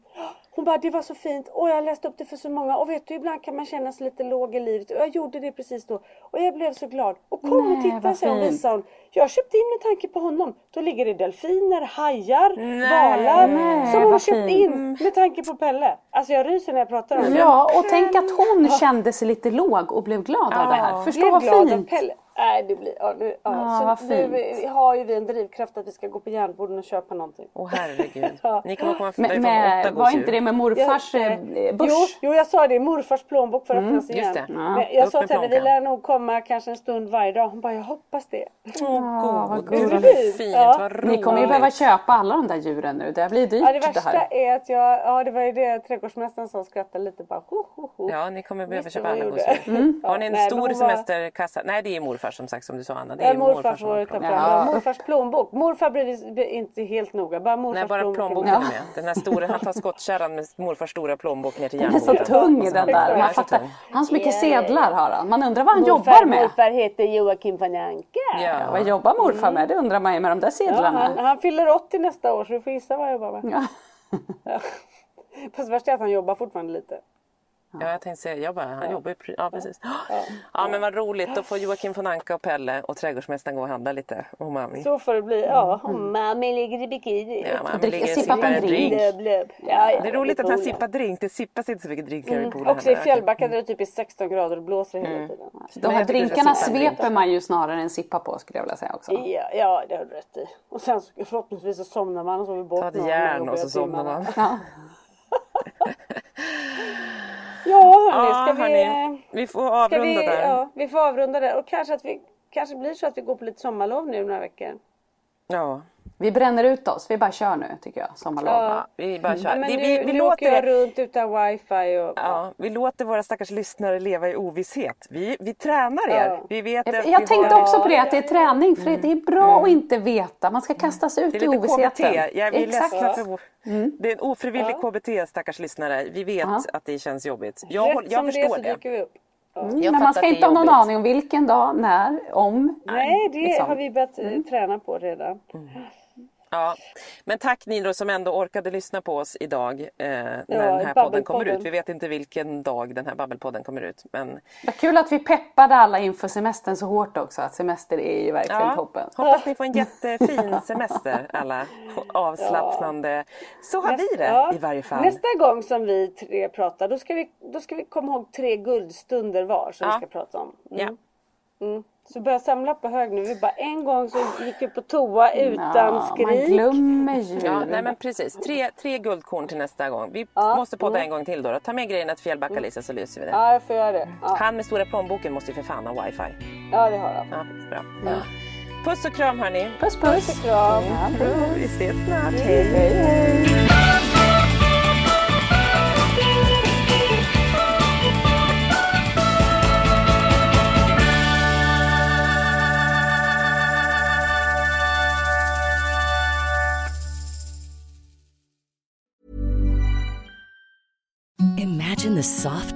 Hon bara, det var så fint. Och jag läste upp det för så många. Och vet du, ibland kan man känna sig lite låg i livet. Och jag gjorde det precis då. Och jag blev så glad. Och kom och Nej, titta, vad så hon fint. visade hon. Jag köpte in med tanke på honom. Då ligger det delfiner, hajar, Nej. valar. Nej, som hon vad köpt fint. in med tanke på Pelle. Alltså jag ryser när jag pratar om det. Ja, och tänk att hon kände sig lite låg och blev glad av det här. Förstå vad fint. Pelle. Nej, det blir... Ja, det, ja. Ja, så nu har ju vi en drivkraft att vi ska gå på järnborden och köpa någonting. Åh herregud. Ja. Ni kommer komma Med, därifrån åtta var inte det med morfars Ja, eh, eh, börs? Jo, jo, jag sa det. Morfars plånbok för att öppnas igen. det. Ja. Men jag sa till henne, vi lär nog komma kanske en stund varje dag. Hon bara, jag hoppas det. Åh vad god, gulligt. vad fint, Ja. vad roligt. Ni kommer ju behöva köpa alla de där djuren nu. Det blir dyrt Ja, det värsta här. är att jag, ja det var ju det trädgårdsmästaren som skrattade lite bara ho, ho, ho. Ja, ni kommer behöva köpa vad alla jag gosedjur. Mm. Har ni en Nej, stor semesterkassa? Nej, det är morfar som sagt som du sa Anna. Det är Ja, morfar som har plånbok. Morfars plånbok. Morfar blir inte helt noga. Bara morfars Nej, bara plånbok. plånboken Ja. är med. Den här stora, han tar skottkärran med morfars stora plånbok ner till Den är så tung den Den där. är Man fattar. Han har så mycket Ja. sedlar har han. Man undrar vad han Morfar, jobbar med. morfar heter Joakim von Anka. Ja. Vad jobbar morfar med? Det undrar man ju med de där Ja, sedlarna. han, han fyller 80 nästa år så du får gissa vad jag jobbar med. Ja. Ja. Fast värst är att han jobbar fortfarande lite. Ja, jag tänkte säga, jag bara, han jobbar ju... Ja, precis. Ja, men vad roligt. Då får Joakim von Anka och Pelle och trädgårdsmästaren gå och handla lite. Och mami. Så får det bli. Ja, och mamma ligger i bikini. Ja, mami ligger och sippar på en drink. drink. Blöb, blöb. Ja, ja, Det är roligt att han sippar drink. Det sippas inte så mycket drink här i poolen. Också i heller. Fjällbacka där det typ är 16 grader och blåser hela Mm. tiden. De här drinkarna sveper man ju snarare än sippar på skulle jag vilja säga också. Ja, ja, det har du rätt i. Och sen så, förhoppningsvis så somnar man och sover bort Ta ett järn och så somnar man. Ja. Hörni, Ja, ska vi... hörni, vi får avrunda vi, där. ja, vi får avrunda där. Och kanske att vi kanske blir så att vi går på lite sommarlov nu några veckor. Ja. Vi bränner ut oss, vi bara kör nu tycker jag. Sommarlov. Ja. Vi bara kör. Ja, men vi, vi, vi, nu åker jag låter, runt utan wifi och... ja, vi låter våra stackars lyssnare leva i ovisshet. Vi, vi tränar er. Ja. Vi vet Jag, jag vi tänkte har, också på det, att det är träning. För det är bra att inte veta. Man ska kastas ut Mm. Det är i lite ovissheten. KBT. Jag är Exakt. ledsna för vår... Det är en ofrivillig KBT stackars lyssnare. Vi vet Ja. att det känns jobbigt. Jag, Rätt jag som det förstår så det. dyker vi upp. Jag Men man ska inte ha någon aning om vilken dag, när, om. Nej, det liksom. har vi börjat eh, träna på redan. Ja. Men tack ni då som ändå orkade lyssna på oss idag eh, när den här podden kommer ut. Vi vet inte vilken dag den här babbelpodden kommer ut. Men Vad kul att vi peppade alla inför semestern så hårt också. Att semester är ju verkligen ja, toppen. hoppas ni får en jättefin semester alla. Avslappnande. Så har vi det Ja. i varje fall. Nästa gång som vi tre pratar då ska vi, då ska vi komma ihåg tre guldstunder var som Ja. vi ska prata om. Mm. Ja. Så börja samla på hög nu. Vi bara en gång så gick vi på toa utan Ja, man skrik. glömmer ju. Ja, nej men precis. Tre, tre guldkorn till nästa gång. Vi måste podda en gång till då. Ta med grejerna till Fjällbacka Lisa så löser vi det. Ja, jag får göra det. Ja, Han med stora plånboken måste ju för fan ha wifi. ja det har jag. Ja, bra. Puss och kram hörni. Puss puss. Puss och kram. Vi ses snart. Hej, hej.